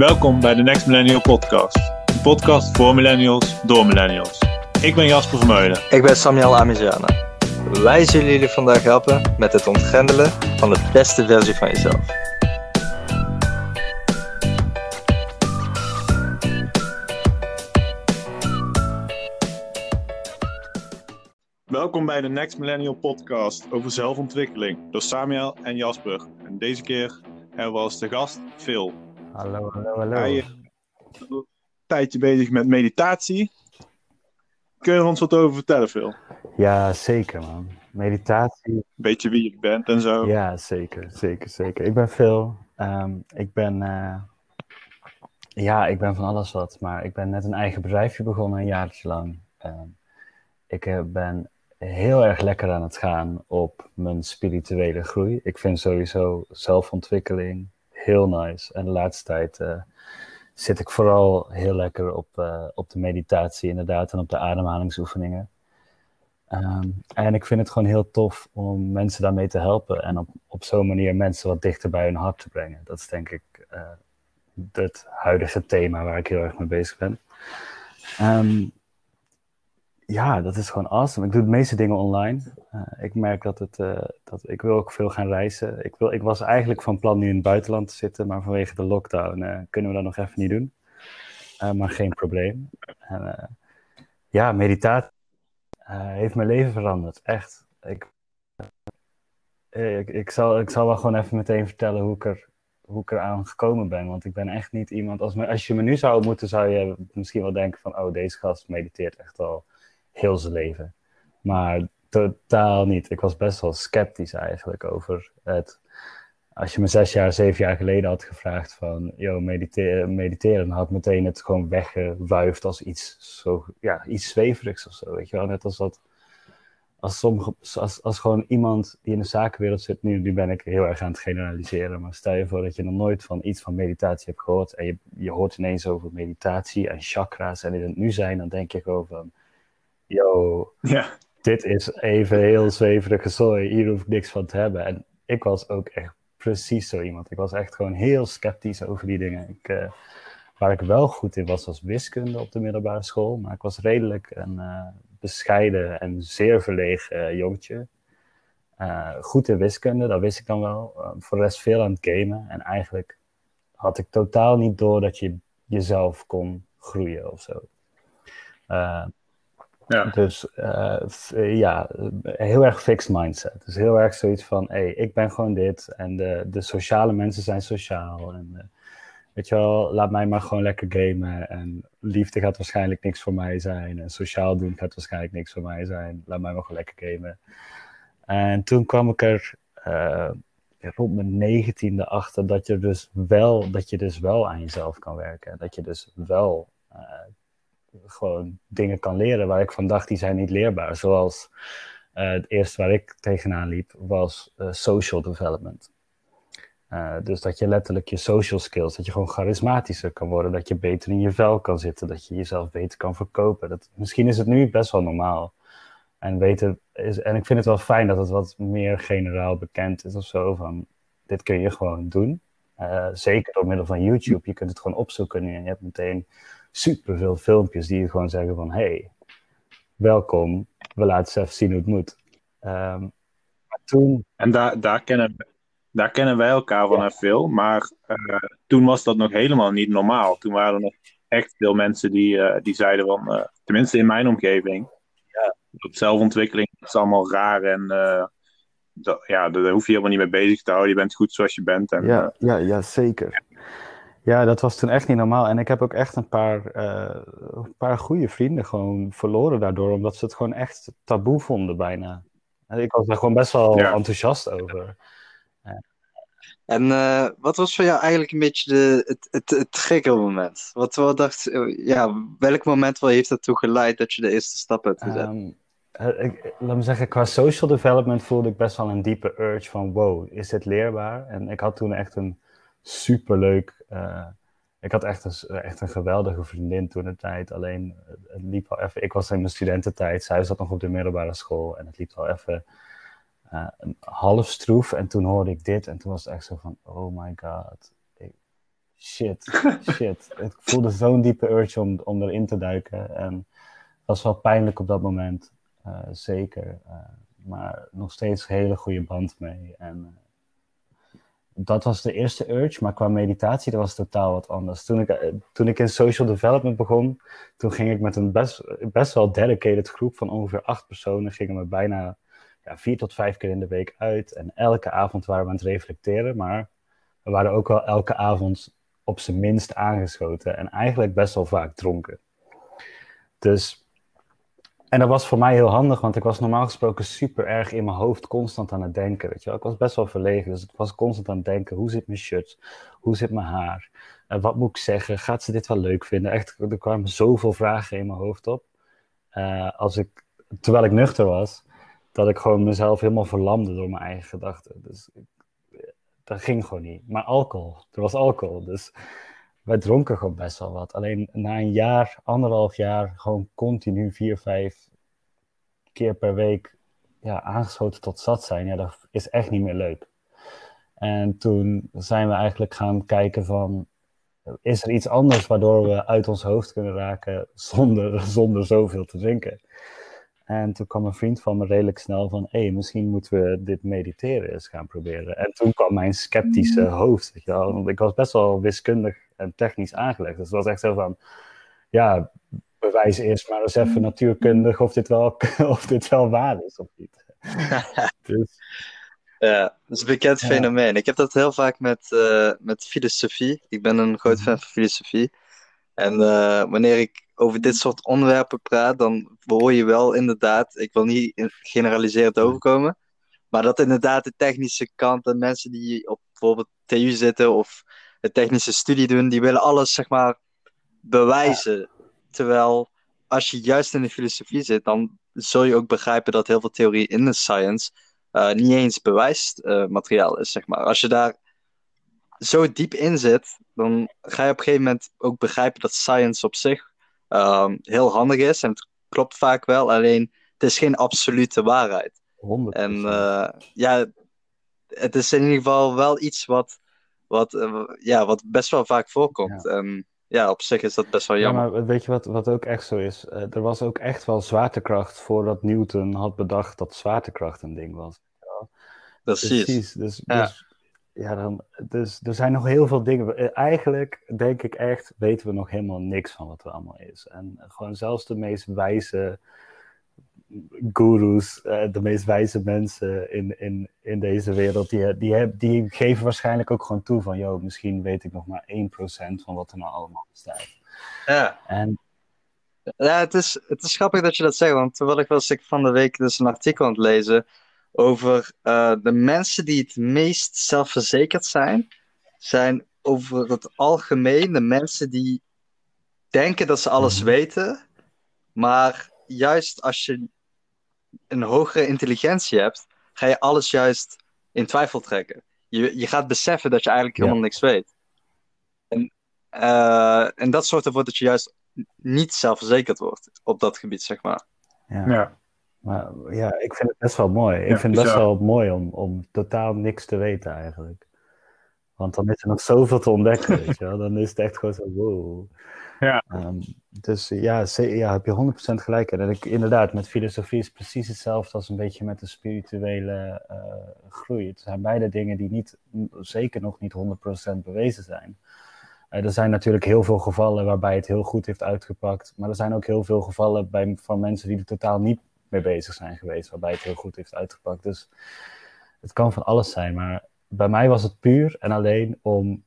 Welkom bij de Next Millennial Podcast. Een podcast voor millennials, door millennials. Ik ben Jasper Vermeulen. Ik ben Samuel Amiziana. Wij zullen jullie vandaag helpen met het ontgrendelen van de beste versie van jezelf. Welkom bij de Next Millennial Podcast over zelfontwikkeling door Samuel en Jasper. En deze keer hebben we als de gast Phil. Hallo, hallo, hallo. Hij is een tijdje bezig met meditatie. Kun je er ons wat over vertellen, Phil? Ja, zeker man. Meditatie. Beetje wie je bent en zo. Ja, zeker, zeker, zeker. Ik ben Phil. Ehm, ik ben, eh, ja, ik ben van alles wat, maar ik ben net een eigen bedrijfje begonnen een jaartje lang. Ehm, ik eh, ben heel erg lekker aan het gaan op mijn spirituele groei. Ik vind sowieso zelfontwikkeling heel nice. En de laatste tijd eh, zit ik vooral heel lekker op, eh, op de meditatie inderdaad en op de ademhalingsoefeningen. Ehm, en ik vind het gewoon heel tof om mensen daarmee te helpen en op, op zo'n manier mensen wat dichter bij hun hart te brengen. Dat is denk ik uh, het huidige thema waar ik heel erg mee bezig ben. Ehm, ja, dat is gewoon awesome. Ik doe de meeste dingen online. Uh, ik merk dat het, uh, dat ik wil ook veel gaan reizen. Ik, wil, ik was eigenlijk van plan nu in het buitenland te zitten, maar vanwege de lockdown uh, kunnen we dat nog even niet doen. maar geen probleem. Ja, meditatie heeft mijn leven veranderd. Echt. Ik, ik, ik, zal, ik zal wel gewoon even meteen vertellen hoe ik er hoe ik eraan gekomen ben. Want ik ben echt niet iemand. Als, me, als je me nu zou ontmoeten, zou je misschien wel denken: van oh, deze gast mediteert echt al heel zijn leven. Maar totaal niet. Ik was best wel sceptisch eigenlijk over het. Als je me zes jaar, zeven jaar geleden had gevraagd van, yo, mediteren, mediteren, had meteen het gewoon weggewuifd als iets, zo, ja, iets zweverigs of zo, weet je wel. Net als dat, als, sommige, als, als gewoon iemand die in de zakenwereld zit, nu, nu ben ik heel erg aan het generaliseren, maar stel je voor dat je nog nooit van iets van meditatie hebt gehoord en je, je hoort ineens over meditatie en chakra's en in het nu zijn, dan denk je gewoon van, yo, ja. dit is even heel zweverige zooi, hier hoef ik niks van te hebben. En ik was ook echt precies zo iemand. Ik was echt gewoon heel sceptisch over die dingen. Ik, uh, waar ik wel goed in was, was wiskunde op de middelbare school. Maar ik was redelijk een uh, bescheiden en zeer verlegen uh, jongetje. goed in wiskunde, dat wist ik dan wel. voor de rest veel aan het gamen. En eigenlijk had ik totaal niet door dat je jezelf kon groeien of zo. Ja. Dus uh, ja, heel erg fixed mindset. Dus heel erg zoiets van, hé, hey, ik ben gewoon dit en de, de sociale mensen zijn sociaal. En uh, weet je wel, laat mij maar gewoon lekker gamen. En liefde gaat waarschijnlijk niks voor mij zijn. En sociaal doen gaat waarschijnlijk niks voor mij zijn. Laat mij maar gewoon lekker gamen. En toen kwam ik er uh, rond mijn negentiende achter dat je, dus wel, dat je dus wel aan jezelf kan werken. Dat je dus wel gewoon dingen kan leren waar ik van dacht, die zijn niet leerbaar. Zoals uh, het eerste waar ik tegenaan liep, was uh, social development. Uh, dus dat je letterlijk je social skills, dat je gewoon charismatischer kan worden, dat je beter in je vel kan zitten, dat je jezelf beter kan verkopen. Dat, misschien is het nu best wel normaal. En, weten is, en ik vind het wel fijn dat het wat meer generaal bekend is of zo, van dit kun je gewoon doen. zeker door middel van YouTube, je kunt het gewoon opzoeken en je hebt meteen superveel filmpjes die je gewoon zeggen van... hey, welkom, we laten eens even zien hoe het moet. Um, maar toen... En daar, daar, kennen, daar kennen wij elkaar van ja. veel, maar uh, toen was dat nog helemaal niet normaal. Toen waren er nog echt veel mensen die, uh, die zeiden van, uh, tenminste in mijn omgeving, ja. zelfontwikkeling is allemaal raar en dat, ja, daar hoef je helemaal niet mee bezig te houden. Je bent goed zoals je bent. En, ja, ja, ja, zeker. Ja, dat was toen echt niet normaal. En ik heb ook echt een paar, uh, een paar goede vrienden gewoon verloren daardoor, omdat ze het gewoon echt taboe vonden bijna. Ik was daar gewoon best wel ja. enthousiast over. Ja. En uh, wat was voor jou eigenlijk een beetje de, het, het, het triggermoment? Wat, wat dacht ja, welk moment wel heeft ertoe geleid dat je de eerste stap hebt gezet? Um, ik, laat me zeggen, qua social development voelde ik best wel een diepe urge van wow, is dit leerbaar? En ik had toen echt een superleuk. Uh, ik had echt een, echt een geweldige vriendin toen de tijd. Alleen het liep al even. Ik was in mijn studententijd. Zij zat nog op de middelbare school. En het liep al even uh, half stroef. En toen hoorde ik dit. En toen was het echt zo van: oh my god. Ik, shit, shit. Ik voelde zo'n diepe urge om, om erin te duiken. En het was wel pijnlijk op dat moment, eh, zeker. Uh, maar nog steeds een hele goede band mee. En dat was de eerste urge, maar qua meditatie dat was totaal wat anders. Toen ik, toen ik in social development begon, toen ging ik met een best, best wel dedicated groep van ongeveer acht personen, gingen we bijna ja, vier tot vijf keer in de week uit. En elke avond waren we aan het reflecteren, maar we waren ook wel elke avond op zijn minst aangeschoten en eigenlijk best wel vaak dronken. Dus, en dat was voor mij heel handig, want ik was normaal gesproken super erg in mijn hoofd constant aan het denken. Weet je wel? Ik was best wel verlegen, dus ik was constant aan het denken: hoe zit mijn shirt? Hoe zit mijn haar? Uh, wat moet ik zeggen? Gaat ze dit wel leuk vinden? Echt, er kwamen zoveel vragen in mijn hoofd op. Uh, als ik, terwijl ik nuchter was, dat ik gewoon mezelf helemaal verlamde door mijn eigen gedachten. Dus dat ging gewoon niet. Maar alcohol, er was alcohol. Dus wij dronken gewoon best wel wat. Alleen na een jaar, anderhalf jaar, gewoon continu vier, vijf keer per week ja, aangesloten tot zat zijn, ja, dat is echt niet meer leuk. En toen zijn we eigenlijk gaan kijken van, is er iets anders waardoor we uit ons hoofd kunnen raken zonder, zonder zoveel te drinken? En toen kwam een vriend van me redelijk snel van, hé, hey, misschien moeten we dit mediteren eens gaan proberen. En toen kwam mijn sceptische hoofd, weet je wel. Want ik was best wel wiskundig en technisch aangelegd. Dus het was echt zo van, ja, bewijs eerst maar eens even natuurkundig of dit wel, of dit wel waar is of niet. dus, ja, dat is een bekend fenomeen. Ik heb dat heel vaak met, uh, met filosofie. Ik ben een groot fan van filosofie. En uh, wanneer ik over dit soort onderwerpen praat, dan hoor je wel inderdaad, ik wil niet generaliserend overkomen, maar dat inderdaad de technische kant en mensen die op bijvoorbeeld TU zitten of een technische studie doen, die willen alles zeg maar bewijzen. Terwijl als je juist in de filosofie zit, dan zul je ook begrijpen dat heel veel theorie in de science uh, niet eens bewijsmateriaal uh, is, zeg maar. Als je daar zo diep in zit, dan ga je op een gegeven moment ook begrijpen dat science op zich um, heel handig is. En het klopt vaak wel, alleen het is geen absolute waarheid. 100%. En uh, ja, het is in ieder geval wel iets wat, wat, uh, ja, wat best wel vaak voorkomt. Ja. En ja, op zich is dat best wel jammer. Ja, maar weet je wat, wat ook echt zo is? Uh, er was ook echt wel zwaartekracht voordat Newton had bedacht dat zwaartekracht een ding was. Precies. Precies. Dus, ja. dus ja, dan, dus er zijn nog heel veel dingen. Eh, eigenlijk denk ik echt, weten we nog helemaal niks van wat er allemaal is. En gewoon zelfs de meest wijze gurus, eh, de meest wijze mensen in, in, in deze wereld, die, die, die geven waarschijnlijk ook gewoon toe van, joh, misschien weet ik nog maar 1% van wat er nou allemaal bestaat. Ja. En, ja, het is, het is grappig dat je dat zegt, want terwijl ik was ik van de week dus een artikel aan het lezen over uh, de mensen die het meest zelfverzekerd zijn, zijn over het algemeen de mensen die denken dat ze alles weten, maar juist als je een hogere intelligentie hebt, ga je alles juist in twijfel trekken. Je, je gaat beseffen dat je eigenlijk helemaal ja. niks weet. En, uh, en dat zorgt ervoor dat je juist niet zelfverzekerd wordt op dat gebied, zeg maar. Ja. ja. Maar ja, ik vind het best wel mooi. Ik ja, vind het best wel mooi om, om totaal niks te weten eigenlijk. Want dan is er nog zoveel te ontdekken, weet je wel. Dan is het echt gewoon zo, wow. Ja. Um, dus ja, ja, heb je 100% gelijk. En ik, inderdaad, met filosofie is precies hetzelfde als een beetje met de spirituele uh, groei. Het zijn beide dingen die niet, zeker nog niet 100% bewezen zijn. Uh, er zijn natuurlijk heel veel gevallen waarbij het heel goed heeft uitgepakt. Maar er zijn ook heel veel gevallen bij, van mensen die er totaal niet mee bezig zijn geweest, waarbij het heel goed heeft uitgepakt. Dus het kan van alles zijn, maar bij mij was het puur en alleen om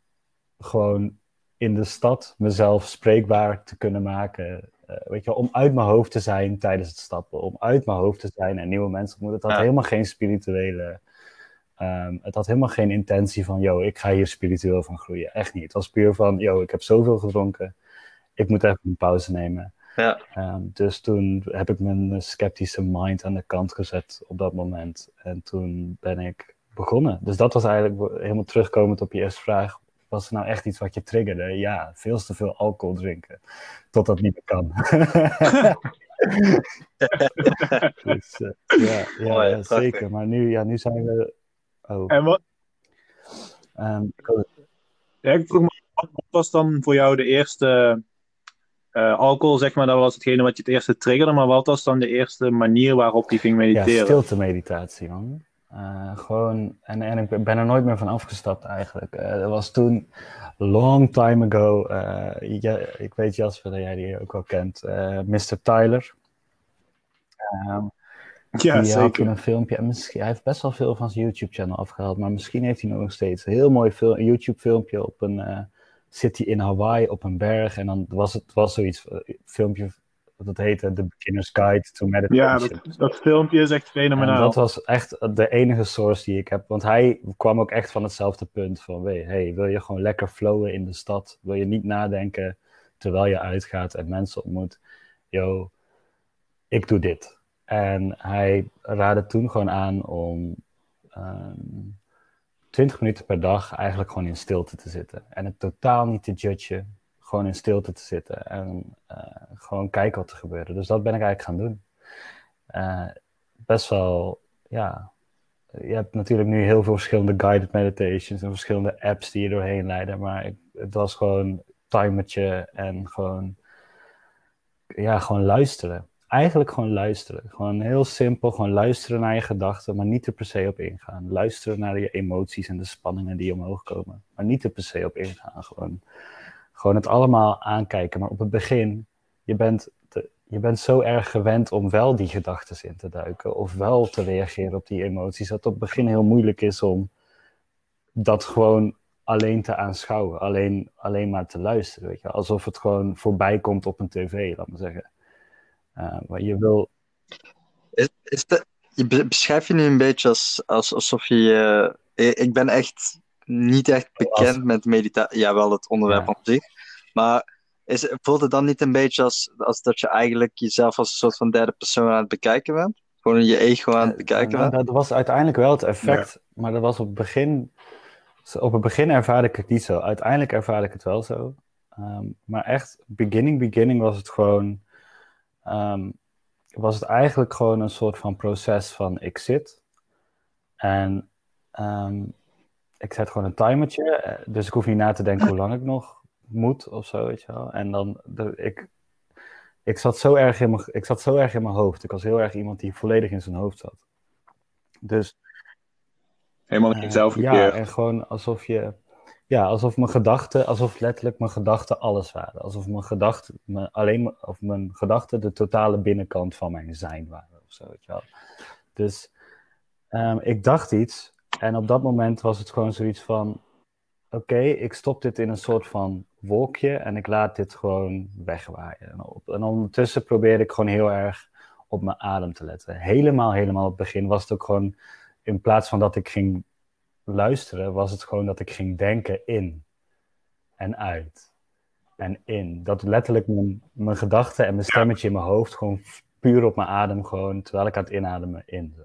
gewoon in de stad mezelf spreekbaar te kunnen maken. Uh, weet je om uit mijn hoofd te zijn tijdens het stappen, om uit mijn hoofd te zijn en nieuwe mensen ontmoeten. Het had ja. helemaal geen spirituele. Um, het had helemaal geen intentie van, yo, ik ga hier spiritueel van groeien. Echt niet. Het was puur van, yo, ik heb zoveel gedronken. Ik moet even een pauze nemen. Ja. Um, dus toen heb ik mijn sceptische mind aan de kant gezet op dat moment. En toen ben ik begonnen. Dus dat was eigenlijk helemaal terugkomend op je eerste vraag. Was er nou echt iets wat je triggerde? Ja, veel te veel alcohol drinken. Tot dat niet meer kan. dus, uh, ja, ja, Mooi, ja zeker. Maar nu, ja, nu zijn we. Oh. En wat? Um, ja, ik vroeg me wat was dan voor jou de eerste uh, alcohol, zeg maar, dat was hetgene wat je het eerste triggerde, maar wat was dan de eerste manier waarop die ging mediteren? Ja, stilte meditatie, man. Uh, gewoon, en, en ik ben er nooit meer van afgestapt eigenlijk. Uh, dat was toen, long time ago, ja, ik weet Jasper dat jij die ook wel kent, Mr. Tyler. Um, ja, die zeker. had een filmpje, en misschien, hij heeft best wel veel van zijn YouTube-channel afgehaald, maar misschien heeft hij nog steeds een heel mooi YouTube-filmpje op een zit hij in Hawaii op een berg en dan was het was zoiets, een eh, filmpje dat heette The Beginner's Guide to Meditation. Ja, dat, dat filmpje is echt fenomenaal. En dat was echt de enige source die ik heb, want hij kwam ook echt van hetzelfde punt van, hey, wil je gewoon lekker flowen in de stad? Wil je niet nadenken terwijl je uitgaat en mensen ontmoet? Yo, ik doe dit. En hij raadde toen gewoon aan om ehm, 20 minuten per dag eigenlijk gewoon in stilte te zitten. En het totaal niet te judgen. Gewoon in stilte te zitten. En uh, gewoon kijken wat er gebeurt. Dus dat ben ik eigenlijk gaan doen. Uh, best wel, ja. Je hebt natuurlijk nu heel veel verschillende guided meditations en verschillende apps die je doorheen leiden. Maar ik, het was gewoon timertje en gewoon, ja, gewoon luisteren eigenlijk gewoon luisteren. Gewoon heel simpel, gewoon luisteren naar je gedachten, maar niet er per se op ingaan. Luisteren naar je emoties en de spanningen die omhoog komen, maar niet er per se op ingaan. Gewoon, gewoon het allemaal aankijken. Maar op het begin, je bent, je bent zo erg gewend om wel die gedachten in te duiken, of wel te reageren op die emoties, dat het op het begin heel moeilijk is om dat gewoon alleen te aanschouwen, alleen, alleen maar te luisteren. Weet je? Alsof het gewoon voorbij komt op een tv, laat maar zeggen. Uh, maar je wil. Is, is de, je beschrijf je nu een beetje als, als, alsof je. Uh, ik ben echt niet echt bekend met meditatie. Ja, wel het onderwerp ja. op zich. Maar is, voelt het dan niet een beetje als, als dat je eigenlijk jezelf als een soort van derde persoon aan het bekijken bent? Gewoon je ego aan het bekijken bent? Dat was uiteindelijk wel het effect. Maar dat was op het begin. Op het begin ervaarde ik het niet zo. Uiteindelijk ervaarde ik het wel zo. Um, maar echt, beginning, beginning was het gewoon um, was het eigenlijk gewoon een soort van proces van ik zit en um, ik zet gewoon een timertje, eh, dus ik hoef niet na te denken hoe lang ik nog moet of zo, weet je wel. En dan, de, ik, ik, zat zo erg in mijn, ik zat zo erg in mijn hoofd. Ik was heel erg iemand die volledig in zijn hoofd zat. Dus... Helemaal in jezelf uh, Ja, en gewoon alsof je ja, alsof mijn gedachten, alsof letterlijk mijn gedachten alles waren. Alsof mijn gedachten, mijn, alleen of mijn gedachten de totale binnenkant van mijn zijn waren. Of zo, weet je wel. Dus um, ik dacht iets en op dat moment was het gewoon zoiets van: oké, ik stop dit in een soort van wolkje en ik laat dit gewoon wegwaaien. En, ondertussen probeerde ik gewoon heel erg op mijn adem te letten. Helemaal, helemaal op het begin was het ook gewoon, in plaats van dat ik ging luisteren was het gewoon dat ik ging denken in en uit en in. Dat letterlijk mijn, mijn gedachten en mijn stemmetje in mijn hoofd gewoon puur op mijn adem, gewoon terwijl ik aan het inademen in.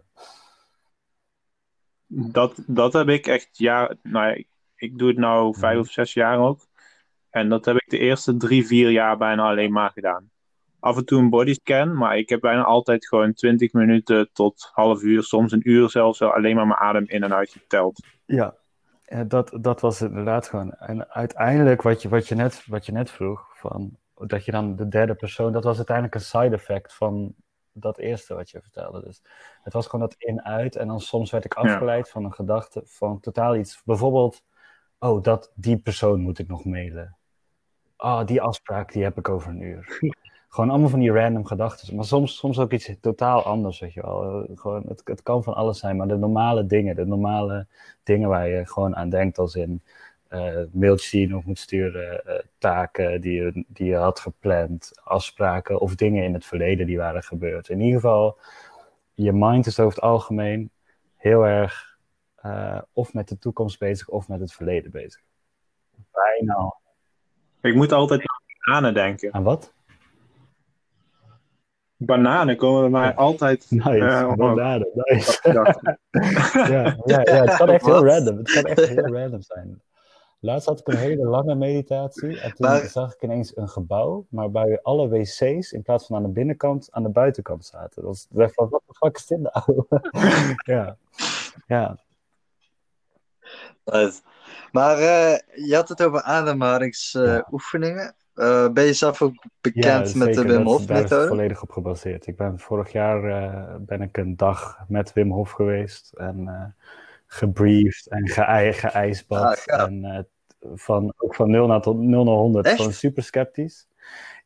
Dat, dat heb ik echt, ja, nou, ik, ik doe het nou vijf mhm. of zes jaar ook. En dat heb ik de eerste drie, vier jaar bijna alleen maar gedaan af en toe een bodyscan, maar ik heb bijna altijd gewoon 20 minuten tot half uur, soms een uur zelfs, alleen maar mijn adem in en uit geteld. Ja, dat, dat was inderdaad gewoon. En uiteindelijk, wat je, wat, je net, wat je net vroeg, van, dat je dan de derde persoon, dat was uiteindelijk een side effect van dat eerste wat je vertelde. Dus het was gewoon dat in-uit en dan soms werd ik afgeleid van een gedachte van totaal iets. Bijvoorbeeld, oh, dat, die persoon moet ik nog mailen. Ah, oh, die afspraak die heb ik over een uur. Gewoon allemaal van die random gedachten. Maar soms, soms ook iets totaal anders, weet je wel. Gewoon, het, het kan van alles zijn, maar de normale dingen, de normale dingen waar je gewoon aan denkt, als in uh, mailtjes die je nog moet sturen, uh, taken die je, die je had gepland, afspraken of dingen in het verleden die waren gebeurd. In ieder geval, je mind is over het algemeen heel erg uh, of met de toekomst bezig of met het verleden bezig. Bijna. Ik moet altijd aan denken. Aan wat? bananen komen bij mij altijd. Nice, uh, bananen, nice. ja, ja, ja, het kan echt heel random. Het kan echt heel random zijn. Laatst had ik een hele lange meditatie en toen zag ik ineens een gebouw, maar bij alle wc's in plaats van aan de binnenkant, aan de buitenkant zaten. Dat was van, wat de fuck is dit nou? ja. ja. Maar je had het over ademhalingsoefeningen. Uh, ben je zelf ook bekend met de Wim Hof methode? Daar is volledig op gebaseerd. Ik ben vorig jaar uh, ben ik een dag met Wim Hof geweest en gebriefd en ge geijsbad. Ah, en van, ook van 0 naar, tot 0 naar 100. Echt? Gewoon super sceptisch.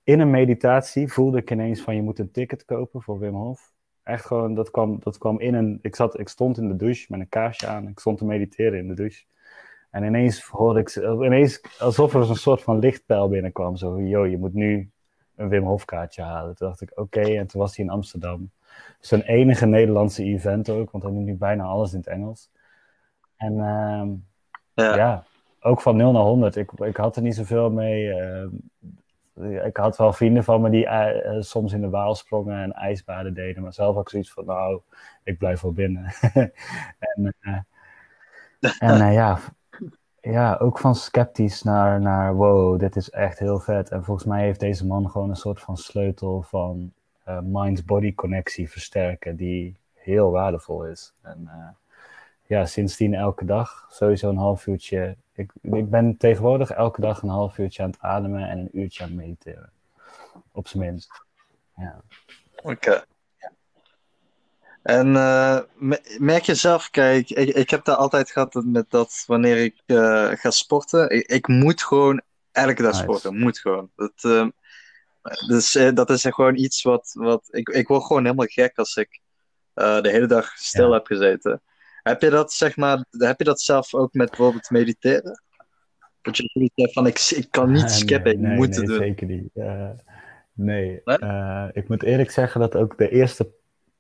In een meditatie voelde ik ineens van je moet een ticket kopen voor Wim Hof. Echt gewoon, dat kwam, dat kwam in een... Ik, zat, ik stond in de douche met een kaarsje aan. Ik stond te mediteren in de douche. En ineens hoorde ik, ineens alsof er een soort van lichtpijl binnenkwam. Zo, joh, je moet nu een Wim Hof kaartje halen. Toen dacht ik, oké, en toen was hij in Amsterdam. Zijn enige Nederlandse event ook, want hij doet nu bijna alles in het Engels. En uh, ja. ja. ook van 0 naar 100. Ik, ik had er niet zoveel mee. Uh, ik had wel vrienden van me die uh, soms in de Waal sprongen en ijsbaden deden. Maar zelf ook zoiets van, nou, ik blijf wel binnen. en eh, en ja, ja, ook van sceptisch naar, naar wow, dit is echt heel vet. En volgens mij heeft deze man gewoon een soort van sleutel van mind-body connectie versterken, die heel waardevol is. En ja, sindsdien elke dag sowieso een half uurtje. Ik, ik ben tegenwoordig elke dag een half uurtje aan het ademen en een uurtje aan het mediteren. Op zijn minst. Ja. Oké. En uh, merk je zelf, kijk, ik, ik heb dat altijd gehad met dat wanneer ik uh, ga sporten. Ik, ik, moet gewoon elke dag sporten, moet gewoon. Dat, uh, dus dat is gewoon iets wat, wat ik, ik word gewoon helemaal gek als ik de hele dag stil heb gezeten. Heb je dat, zeg maar, heb je dat zelf ook met bijvoorbeeld mediteren? Dat je zoiets hebt van, ik, ik kan niet skippen, nee, ik moet het doen. zeker niet. nee, ik moet eerlijk zeggen dat ook de eerste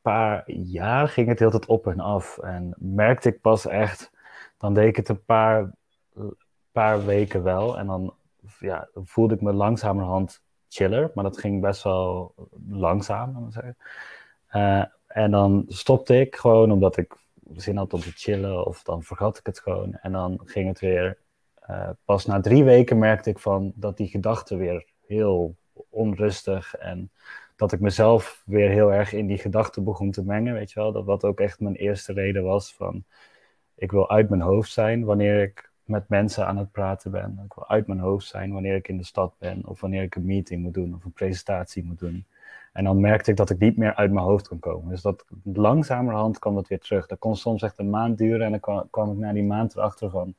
paar jaar ging het heel tijd op en af. En merkte ik pas echt, dan deed ik het een paar, paar weken wel. En dan ja, voelde ik me langzamerhand chiller. Maar dat ging best wel langzaam, moet ik zeggen. Uh, en dan stopte ik gewoon omdat ik zin had om te chillen. Of dan vergat ik het gewoon. En dan ging het weer. Uh, pas na drie weken merkte ik van dat die gedachten weer heel onrustig en dat ik mezelf weer heel erg in die gedachten begon te mengen, weet je wel. Dat wat ook echt mijn eerste reden was van, ik wil uit mijn hoofd zijn wanneer ik met mensen aan het praten ben. Ik wil uit mijn hoofd zijn wanneer ik in de stad ben, of wanneer ik een meeting moet doen, of een presentatie moet doen. En dan merkte ik dat ik niet meer uit mijn hoofd kon komen. Dus dat langzamerhand kwam dat weer terug. Dat kon soms echt een maand duren en dan kwam, kwam ik na die maand erachter van,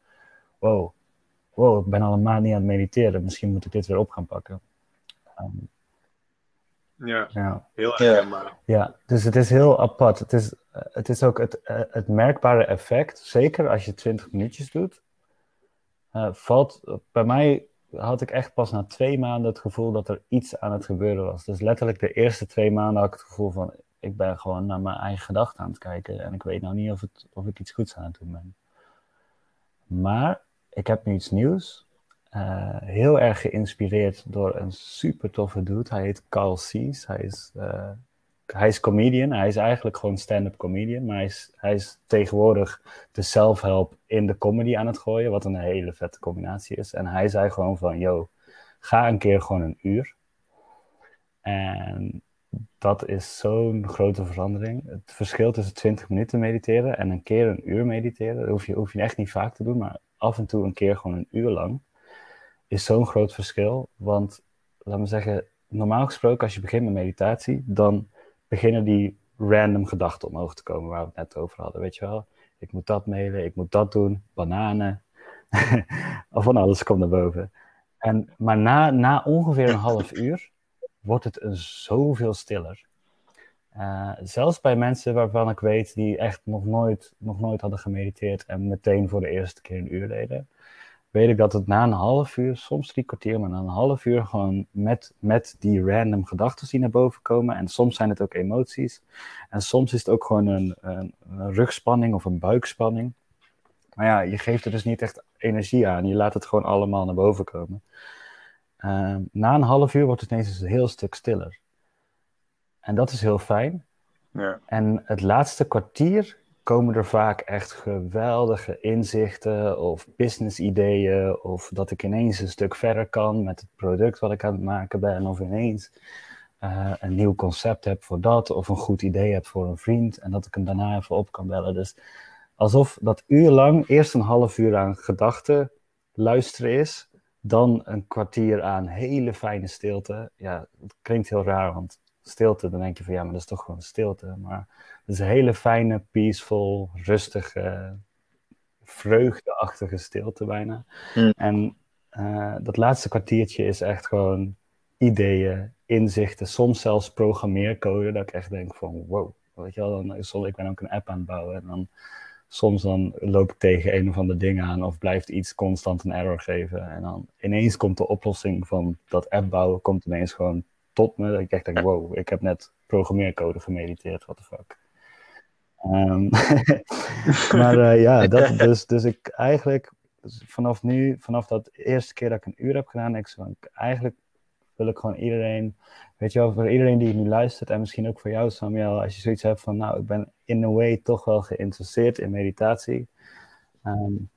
wow, wow, ik ben al een maand niet aan het mediteren. Misschien moet ik dit weer op gaan pakken. Um, ja, ja. heel herkenbaar. Ja, dus het is heel apart. Het is, het is ook het, het merkbare effect, zeker als je 20 minuutjes doet, uh, valt bij mij had ik echt pas na twee maanden het gevoel dat er iets aan het gebeuren was. Dus letterlijk de eerste twee maanden had ik het gevoel van ik ben gewoon naar mijn eigen gedachten aan het kijken en ik weet nou niet of, het, of ik iets goeds aan het doen ben. Maar ik heb nu iets nieuws uh, heel erg geïnspireerd door een super toffe dude. Hij heet Carl Sees. Hij is, uh, hij is comedian. Hij is eigenlijk gewoon stand-up comedian. Maar hij is, hij is tegenwoordig de self-help in de comedy aan het gooien. Wat een hele vette combinatie is. En hij zei gewoon van, yo, ga een keer gewoon een uur. En dat is zo'n grote verandering. Het verschil tussen 20 minuten mediteren en een keer een uur mediteren, dat hoef je, hoef je echt niet vaak te doen, maar af en toe een keer gewoon een uur lang is zo'n groot verschil. Want, laat me zeggen, normaal gesproken als je begint met meditatie, dan beginnen die random gedachten omhoog te komen waar we het net over hadden. Weet je wel, ik moet dat mailen, ik moet dat doen, bananen. of van alles komt naar boven. En, maar na, na ongeveer een half uur wordt het een zoveel stiller. Uh, zelfs bij mensen waarvan ik weet die echt nog nooit, nog nooit hadden gemediteerd en meteen voor de eerste keer een uur deden weet ik dat het na een half uur, soms drie kwartier, maar na een half uur gewoon met, met die random gedachten die naar boven komen. En soms zijn het ook emoties. En soms is het ook gewoon een, een, rugspanning of een buikspanning. Maar ja, je geeft er dus niet echt energie aan. Je laat het gewoon allemaal naar boven komen. Uh, na een half uur wordt het ineens een heel stuk stiller. En dat is heel fijn. Ja. En het laatste kwartier komen er vaak echt geweldige inzichten of business ideeën of dat ik ineens een stuk verder kan met het product wat ik aan het maken ben of ineens uh, een nieuw concept heb voor dat of een goed idee heb voor een vriend en dat ik hem daarna even op kan bellen. Dus alsof dat uurlang eerst een half uur aan gedachten luisteren is, dan een kwartier aan hele fijne stilte. Ja, het klinkt heel raar, want stilte, dan denk je van ja, maar dat is toch gewoon stilte. Maar het is een hele fijne, peaceful, rustige, vreugdeachtige stilte bijna. Hmm. En uh, dat laatste kwartiertje is echt gewoon ideeën, inzichten, soms zelfs programmeercode, dat ik echt denk van wow, weet je wel, dan, ik ben ook een app aan het bouwen en dan soms dan loop ik tegen een of ander ding aan of blijft iets constant een error geven en dan ineens komt de oplossing van dat app bouwen komt ineens gewoon tot me, dat ik echt denk wow, ik heb net programmeercode gemediteerd, what the fuck. Um, maar uh, ja, dat, dus, dus ik eigenlijk vanaf nu, vanaf dat eerste keer dat ik een uur heb gedaan, ik, eigenlijk wil ik gewoon iedereen, weet je wel, voor iedereen die nu luistert en misschien ook voor jou Samuel, als je zoiets hebt van, nou, ik ben in a way toch wel geïnteresseerd in meditatie. Um,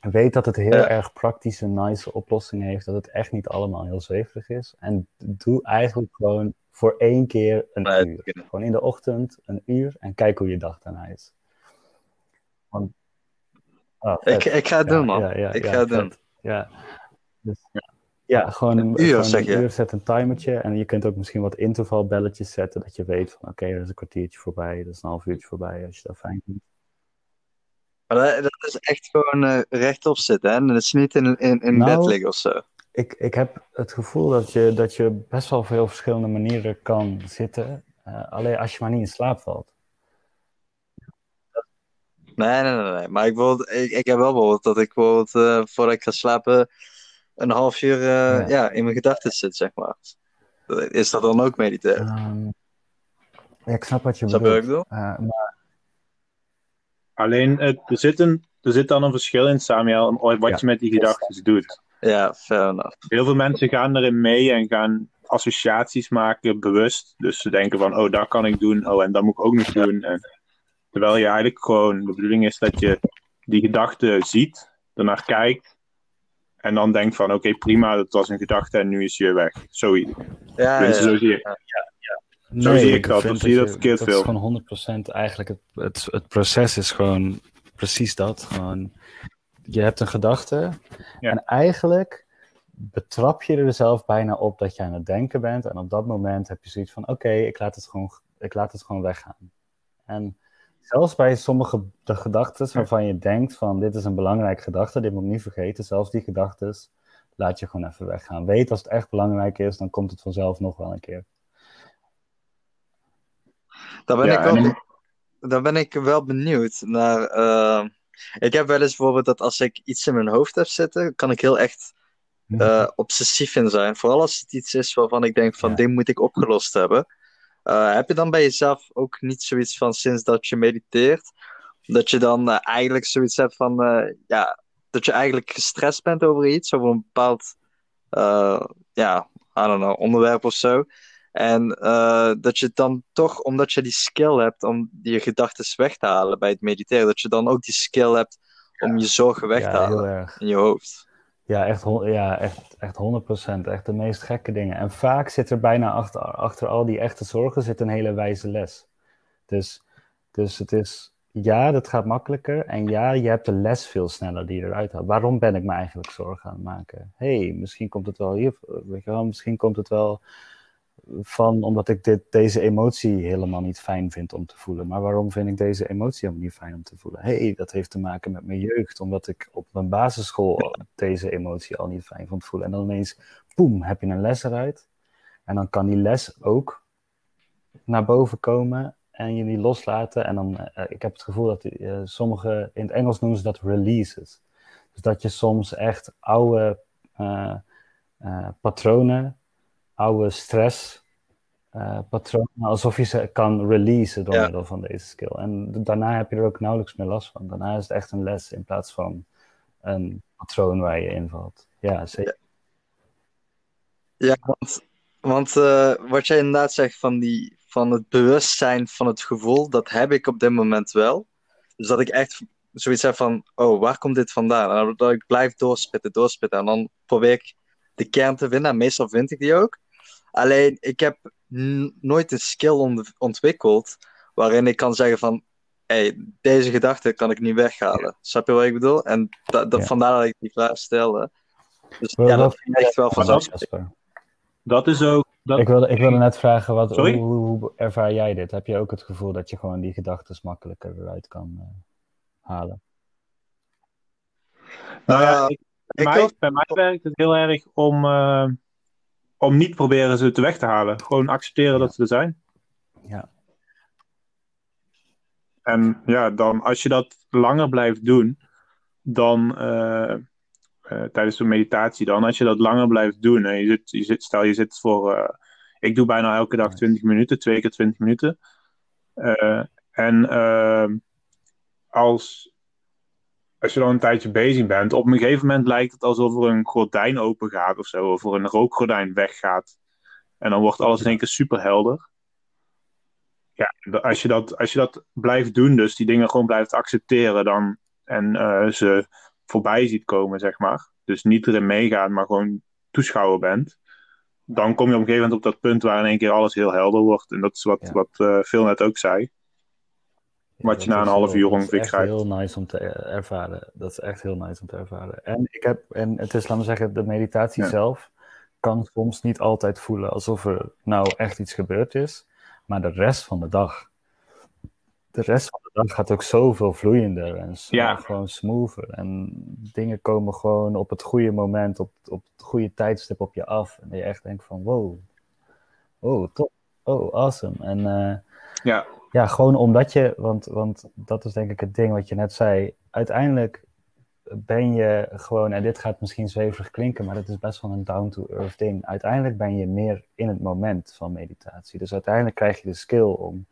weet dat het heel erg praktische, nice oplossingen heeft, dat het echt niet allemaal heel zweverig is. En doe eigenlijk gewoon voor één keer een uur. Gewoon in de ochtend een uur en kijk hoe je dag daarna is. Want, oh, ik, ik ga het doen, man. Ik ga het doen. Ja. Dus, ja, gewoon een, uur, een uur zet een timertje. En je kunt ook misschien wat intervalbelletjes zetten. Dat je weet van oké, er is een kwartiertje voorbij. Dat is een half uurtje voorbij. Als je dat fijn vindt. Maar dat, is echt gewoon uh, rechtop zitten. Hè? Dat is niet in, in, in nou, bed liggen of zo. Ik, ik heb het gevoel dat je, dat je best wel veel verschillende manieren kan zitten. Uh, alleen als je maar niet in slaap valt. Nee, nee, nee. nee. Maar ik, ik, ik heb wel bijvoorbeeld dat ik bijvoorbeeld uh, voordat ik ga slapen een half uur uh, ja. in mijn gedachten zit, zeg maar. Is dat dan ook mediteren? Um, ja, ik snap wat je snap bedoelt. Uh, maar... Alleen, er, zit een, er zit dan een verschil in, Samuel, wat ja. je met die gedachten doet. Ja, fair enough. Heel veel mensen gaan erin mee en gaan associaties maken, bewust. Dus ze denken van, oh, dat kan ik doen, oh, en dat moet ik ook nog doen. En, terwijl je eigenlijk gewoon, de bedoeling is dat je die gedachten ziet, ernaar kijkt, en dan denkt van, oké, prima, dat was een gedachte en nu is je weg. Zo, ja, ja, zo zie je, ja, Zo zie ik dat, dan zie je dat verkeerd dat veel. Is gewoon 100% eigenlijk, het, het, het proces is gewoon precies dat. Gewoon, je hebt een gedachte en eigenlijk betrap je er zelf bijna op dat je aan het denken bent. En op dat moment heb je zoiets van, oké, ik laat het gewoon, ik laat het gewoon weggaan. En zelfs bij sommige de gedachten waarvan je denkt van dit is een belangrijke gedachte, dit moet ik niet vergeten, zelfs die gedachten laat je gewoon even weggaan. Weet als het echt belangrijk is, dan komt het vanzelf nog wel een keer. Dan ben, ik, wel, dan ben ik wel benieuwd naar. Uh, ik heb wel eens bijvoorbeeld dat als ik iets in mijn hoofd heb zitten, kan ik heel echt uh, obsessief in zijn. Vooral als het iets is waarvan ik denk van dit moet ik opgelost hebben. Uh, heb je dan bij jezelf ook niet zoiets van sinds dat je mediteert, dat je dan uh, eigenlijk zoiets hebt van, ja, dat je eigenlijk gestrest bent over iets, over een bepaald, ja, I don't know, onderwerp of zo. En dat je dan toch, omdat je die skill hebt om je gedachten weg te halen bij het mediteren, dat je dan ook die skill hebt om je zorgen weg ja, te halen in je hoofd. Ja, echt, ja echt, echt 100%. Echt de meest gekke dingen. En vaak zit er bijna achter, achter al die echte zorgen zit een hele wijze les. Dus, dus het is, ja, dat gaat makkelijker. En ja, je hebt de les veel sneller die je eruit haalt. Waarom ben ik me eigenlijk zorgen aan het maken? hey, misschien komt het wel hier, weet je wel, misschien komt het wel van omdat ik dit, deze emotie helemaal niet fijn vind om te voelen. Maar waarom vind ik deze emotie helemaal niet fijn om te voelen? hey, dat heeft te maken met mijn jeugd, omdat ik op mijn basisschool deze emotie al niet fijn vond voelen. En dan ineens, boem, heb je een les eruit. En dan kan die les ook naar boven komen en je die loslaten. En dan, uh, ik heb het gevoel dat uh, sommige, in het Engels noemen ze dat releases. Dus dat je soms echt oude uh, patronen oude stress uh, patronen, alsof je ze kan releasen door middel van deze skill. En daarna heb je er ook nauwelijks meer last van. Daarna is het echt een les in plaats van een patroon waar je invalt. Ja, zeker. Ja, want, want uh, wat jij inderdaad zegt van, die, van het bewustzijn van het gevoel, dat heb ik op dit moment wel. Dus dat ik echt zoiets heb van, oh, waar komt dit vandaan? En dat ik blijf doorspitten, doorspitten. En dan probeer ik de kern te vinden. En meestal vind ik die ook. Alleen, ik heb nooit een skill ontwikkeld waarin ik kan zeggen van, hey, deze gedachte kan ik niet weghalen. Snap je wat ik bedoel? En dat, dat, vandaar dat ik die vraag stelde. Dus ja, dat vind ik echt wel vanzelfsprekend. Dat is ook. Dat... Ik, wilde, ik wilde net vragen, wat, hoe, hoe, ervaar jij dit? Heb je ook het gevoel dat je gewoon die gedachten makkelijker eruit kan uh, halen? Nou ja, ik, bij, mij, bij, mij, werkt het heel erg om, uh, om niet proberen ze te weg te halen. Gewoon accepteren dat ze er zijn. Ja. En ja, dan als je dat langer blijft doen, dan uh, uh, tijdens de meditatie, dan als je dat langer blijft doen, en je zit, je zit, stel je zit voor, uh, ik doe bijna elke dag 20 minuten, twee keer 20 minuten. en als, als je dan een tijdje bezig bent, op een gegeven moment lijkt het alsof er een gordijn open gaat of zo, of er een rookgordijn weggaat. En dan wordt alles in één keer super helder ja, als je, dat, als je dat blijft doen, dus die dingen gewoon blijft accepteren dan, en uh, ze voorbij ziet komen, zeg maar. Dus niet erin meegaan, maar gewoon toeschouwer bent. Dan kom je op een gegeven moment op dat punt waar in één keer alles heel helder wordt. En dat is wat, wat uh, Phil net ook zei. Wat je na een half uur ongeveer krijgt. Dat is heel nice om te ervaren. Dat is echt heel nice om te ervaren. En, ik heb, en het is, laten we zeggen, de meditatie zelf kan soms niet altijd voelen alsof er nou echt iets gebeurd is. Maar de rest van de dag, de rest van de dag gaat ook zoveel vloeiender en ja. gewoon smoother. En dingen komen gewoon op het goede moment, op, op het goede tijdstip op je af. En je echt denkt van wow, oh top, oh awesome. En uh, ja. Ja, gewoon omdat je, want, want dat is denk ik het ding wat je net zei. Uiteindelijk ben je gewoon, en dit gaat misschien zweverig klinken, maar het is best wel een down-to-earth ding. Uiteindelijk ben je meer in het moment van meditatie. Dus uiteindelijk krijg je de skill om,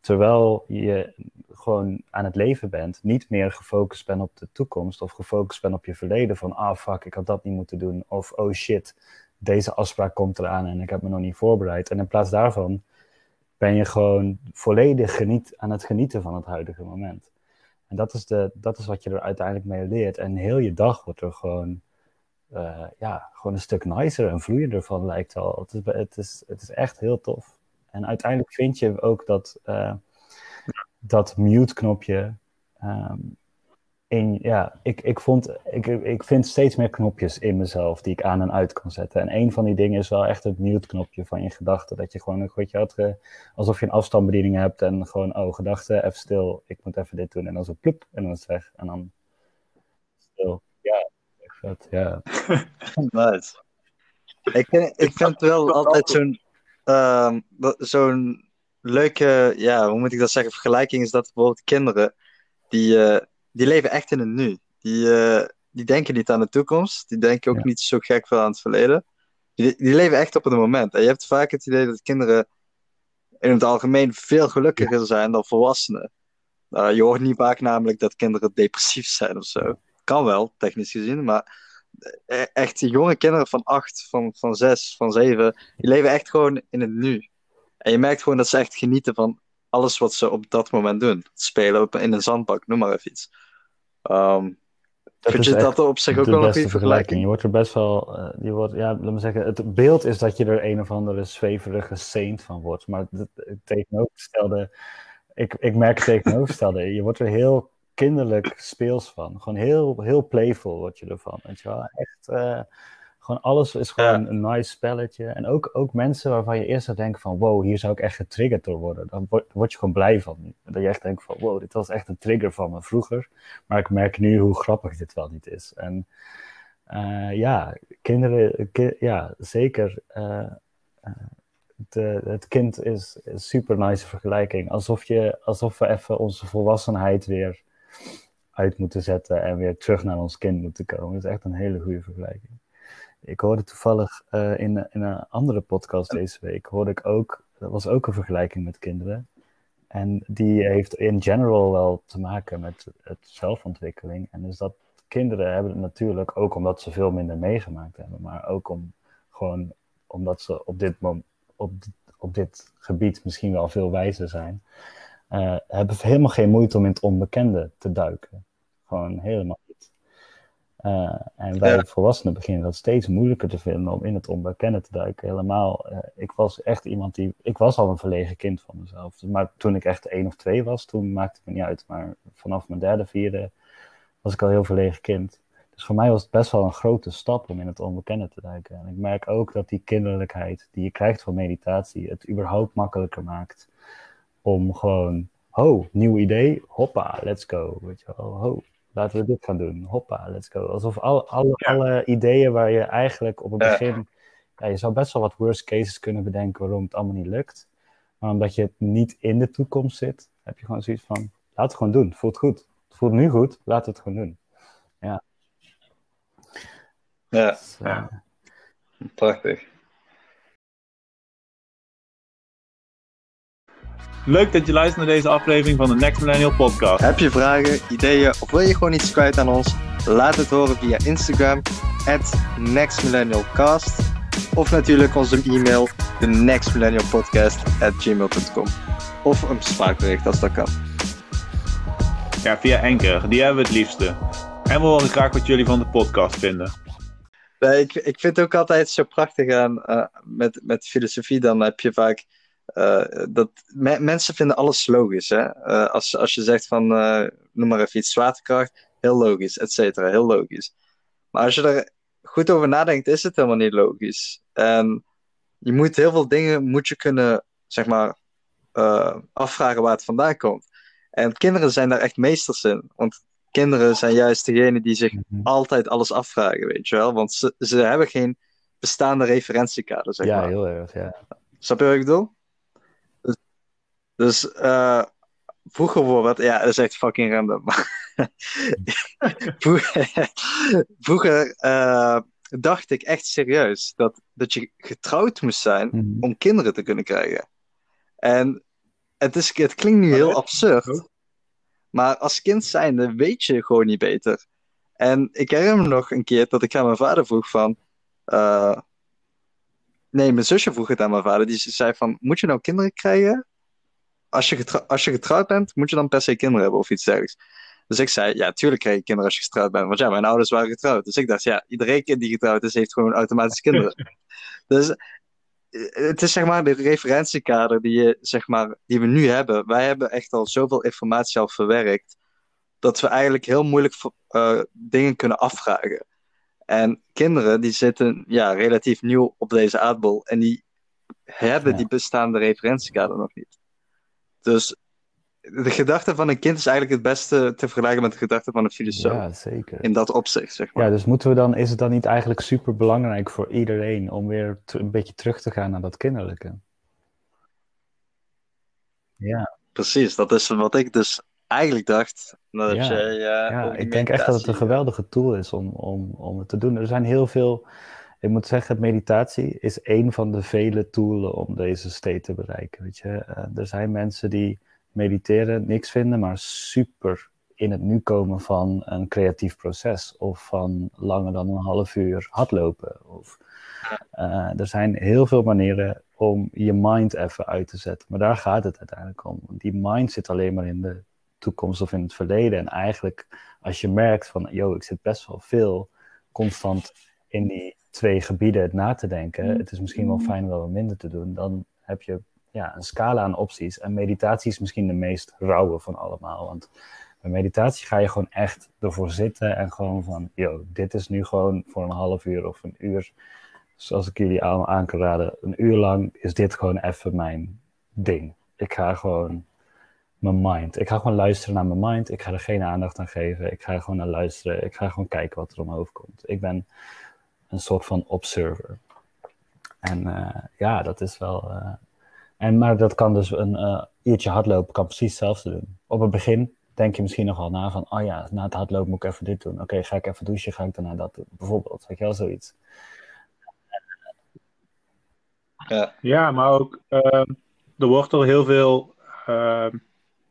terwijl je gewoon aan het leven bent, niet meer gefocust bent op de toekomst of gefocust bent op je verleden. Van, ah fuck, ik had dat niet moeten doen. Of, oh shit, deze afspraak komt eraan en ik heb me nog niet voorbereid. En in plaats daarvan ben je gewoon volledig geniet, aan het genieten van het huidige moment. En dat is, de, dat is wat je er uiteindelijk mee leert. En heel je dag wordt er gewoon, uh, ja, gewoon een stuk nicer en vloeiender van, lijkt al. Het is, het is, het is echt heel tof. En uiteindelijk vind je ook dat, uh, dat mute-knopje um, ja, ik, ik, vond, ik, ik vind steeds meer knopjes in mezelf die ik aan en uit kan zetten. En een van die dingen is wel echt het mute-knopje van je gedachten. Dat je gewoon een goedje had, alsof je een afstandsbediening hebt en gewoon, oh, gedachten, even stil, ik moet even dit doen. En dan zo pluk, en dan is het weg. En dan stil. Ja, ja. nice. Ik, ik vind het wel altijd zo'n uh, zo'n leuke, ja, hoe moet ik dat zeggen, vergelijking is dat bijvoorbeeld kinderen die... Uh, die leven echt in het nu. Die, uh, die denken niet aan de toekomst. Die denken ook niet zo gek veel aan het verleden. Die, die leven echt op het moment. En je hebt vaak het idee dat kinderen in het algemeen veel gelukkiger zijn dan volwassenen. Uh, je hoort niet vaak namelijk dat kinderen depressief zijn of zo. Kan wel, technisch gezien, maar eh, echt jonge kinderen van acht, van, van zes, van zeven, die leven echt gewoon in het nu. En je merkt gewoon dat ze echt genieten van alles wat ze op dat moment doen. Spelen in een zandbak, noem maar even iets. Um, vind je dat op zich ook wel een goede vergelijking? Je wordt er best wel, uh, je wordt, ja, laat me zeggen, het beeld is dat je er een of andere zweverige saint van wordt, maar het, het tegenovergestelde, ik, ik merk het tegenovergestelde, je wordt er heel kinderlijk speels van, gewoon heel, heel playful word je ervan, weet je wel, echt... Uh, gewoon alles is gewoon een nice spelletje. En ook, ook mensen waarvan je eerst zou denken van... wow, hier zou ik echt getriggerd door worden. Dan word, word je gewoon blij van. Dat je echt denkt van... wow, dit was echt een trigger van me vroeger. Maar ik merk nu hoe grappig dit wel niet is. En uh, ja, kinderen... ja, zeker... Uh, de, het kind is een super nice vergelijking. Alsof, je, alsof we even onze volwassenheid weer uit moeten zetten... en weer terug naar ons kind moeten komen. Dat is echt een hele goede vergelijking. Ik hoorde toevallig uh, in, in een andere podcast deze week, hoorde ik ook, dat was ook een vergelijking met kinderen. En die heeft in general wel te maken met het zelfontwikkeling. En dus dat kinderen hebben het natuurlijk ook omdat ze veel minder meegemaakt hebben, maar ook om gewoon omdat ze op dit, op, op dit gebied misschien wel veel wijzer zijn, uh, hebben helemaal geen moeite om in het onbekende te duiken. Gewoon helemaal. Uh, en wij volwassenen beginnen dat steeds moeilijker te vinden om in het onbekende te duiken. Helemaal, uh, ik was echt iemand die, ik was al een verlegen kind van mezelf. Maar toen ik echt één of twee was, toen maakte het me niet uit. Maar vanaf mijn derde, vierde was ik al heel verlegen kind. Dus voor mij was het best wel een grote stap om in het onbekende te duiken. En ik merk ook dat die kinderlijkheid die je krijgt van meditatie het überhaupt makkelijker maakt om gewoon, ho, nieuw idee, hoppa, let's go. Weet je wel, ho, laten we dit gaan doen, hoppa, let's go. Alsof alle, alle, alle ideeën waar je eigenlijk op het begin, ja, je zou best wel wat worst cases kunnen bedenken waarom het allemaal niet lukt. Maar omdat je het niet in de toekomst zit, heb je gewoon zoiets van, laat het gewoon doen, het voelt goed. Het voelt nu goed, laat het gewoon doen. Ja. Ja, dus, uh, ja. prachtig. Leuk dat je luistert naar deze aflevering van de Next Millennial Podcast. Heb je vragen, ideeën of wil je gewoon iets kwijt aan ons? Laat het horen via Instagram, at nextmillennialcast. Of natuurlijk onze e-mail, de nextmillennialpodcast at gmail.com. Of een spraakbericht als dat kan. Ja, via Enker, die hebben we het liefste. En we horen graag wat jullie van de podcast vinden. Nee, ik, ik vind het ook altijd zo prachtig aan uh, met, met filosofie. Dan heb je vaak uh, dat mensen vinden alles logisch. Hè? Uh, als, als je zegt van, noem maar even iets, zwaartekracht, heel logisch, et cetera, heel logisch. Maar als je er goed over nadenkt, is het helemaal niet logisch. En je moet heel veel dingen moet je kunnen, zeg maar, afvragen waar het vandaan komt. En kinderen zijn daar echt meesters in. Want kinderen zijn juist degene die zich mhm. altijd alles afvragen, weet je wel. Want ze, ze hebben geen bestaande referentiekader, zeg ja, maar. heel erg, ja. Snap je wat ik bedoel? Dus, uh, vroeger bijvoorbeeld, ja, dat is echt fucking random. vroeger uh, dacht ik echt serieus dat, dat je getrouwd moest zijn mm om kinderen te kunnen krijgen. En het, is, het klinkt nu heel absurd. Maar als kind zijnde weet je gewoon niet beter. En ik herinner me nog een keer dat ik aan mijn vader vroeg van... Uh... Nee, mijn zusje vroeg het aan mijn vader. Die zei van, moet je nou kinderen krijgen? Als je, als je getrouwd bent, moet je dan per se kinderen hebben of iets dergelijks. Dus ik zei, ja, tuurlijk krijg je kinderen als je getrouwd bent. Want ja, mijn ouders waren getrouwd. Dus ik dacht, ja, iedereen kind die getrouwd is, heeft gewoon automatisch kinderen. dus het is zeg maar de referentiekader die, je, zeg maar, die we nu hebben. Wij hebben echt al zoveel informatie al verwerkt. Dat we eigenlijk heel moeilijk uh, dingen kunnen afvragen. En kinderen die zitten ja, relatief nieuw op deze aardbol. En die hebben die bestaande referentiekader nog niet. Dus de gedachte van een kind is eigenlijk het beste te vergelijken met de gedachte van een filosoof. Ja, zeker. In dat opzicht, zeg maar. Ja, dus moeten we dan, is het dan niet eigenlijk super belangrijk voor iedereen om weer een beetje terug te gaan naar dat kinderlijke? Ja. Precies, dat is wat ik dus eigenlijk dacht. Nadat ja, je, ja, ja ik denk echt dat het een geweldige tool is om, om, om het te doen. Er zijn heel veel, ik moet zeggen, meditatie is een van de vele tools om deze state te bereiken. Weet je? Uh, er zijn mensen die mediteren niks vinden, maar super in het nu komen van een creatief proces of van langer dan een half uur hardlopen. Of, uh, er zijn heel veel manieren om je mind even uit te zetten, maar daar gaat het uiteindelijk om. Die mind zit alleen maar in de toekomst of in het verleden. En eigenlijk, als je merkt van, yo, ik zit best wel veel constant in die twee gebieden na te denken, het is misschien wel fijn wel wat minder te doen, dan heb je ja, een scala aan opties. En meditatie is misschien de meest rauwe van allemaal. Want bij meditatie ga je gewoon echt ervoor zitten en gewoon van, yo, dit is nu gewoon voor een half uur of een uur. Zoals ik jullie aan, aan kan raden, een uur lang is dit gewoon even mijn ding. Ik ga gewoon mijn mind. Ik ga gewoon luisteren naar mijn mind. Ik ga er geen aandacht aan geven. Ik ga gewoon naar luisteren. Ik ga gewoon kijken wat er omhoog komt. Ik ben een soort van observer. En uh, ja, dat is wel, uh, en, maar dat kan dus een uh, uurtje hardlopen, kan precies hetzelfde doen. Op het begin denk je misschien nogal na van, oh ja, na het hardlopen moet ik even dit doen. Oké, ga ik even douchen, ga ik daarna dat doen. Bijvoorbeeld, weet je wel, zoiets. Ja, ja maar ook, uh, er wordt al heel veel, uh,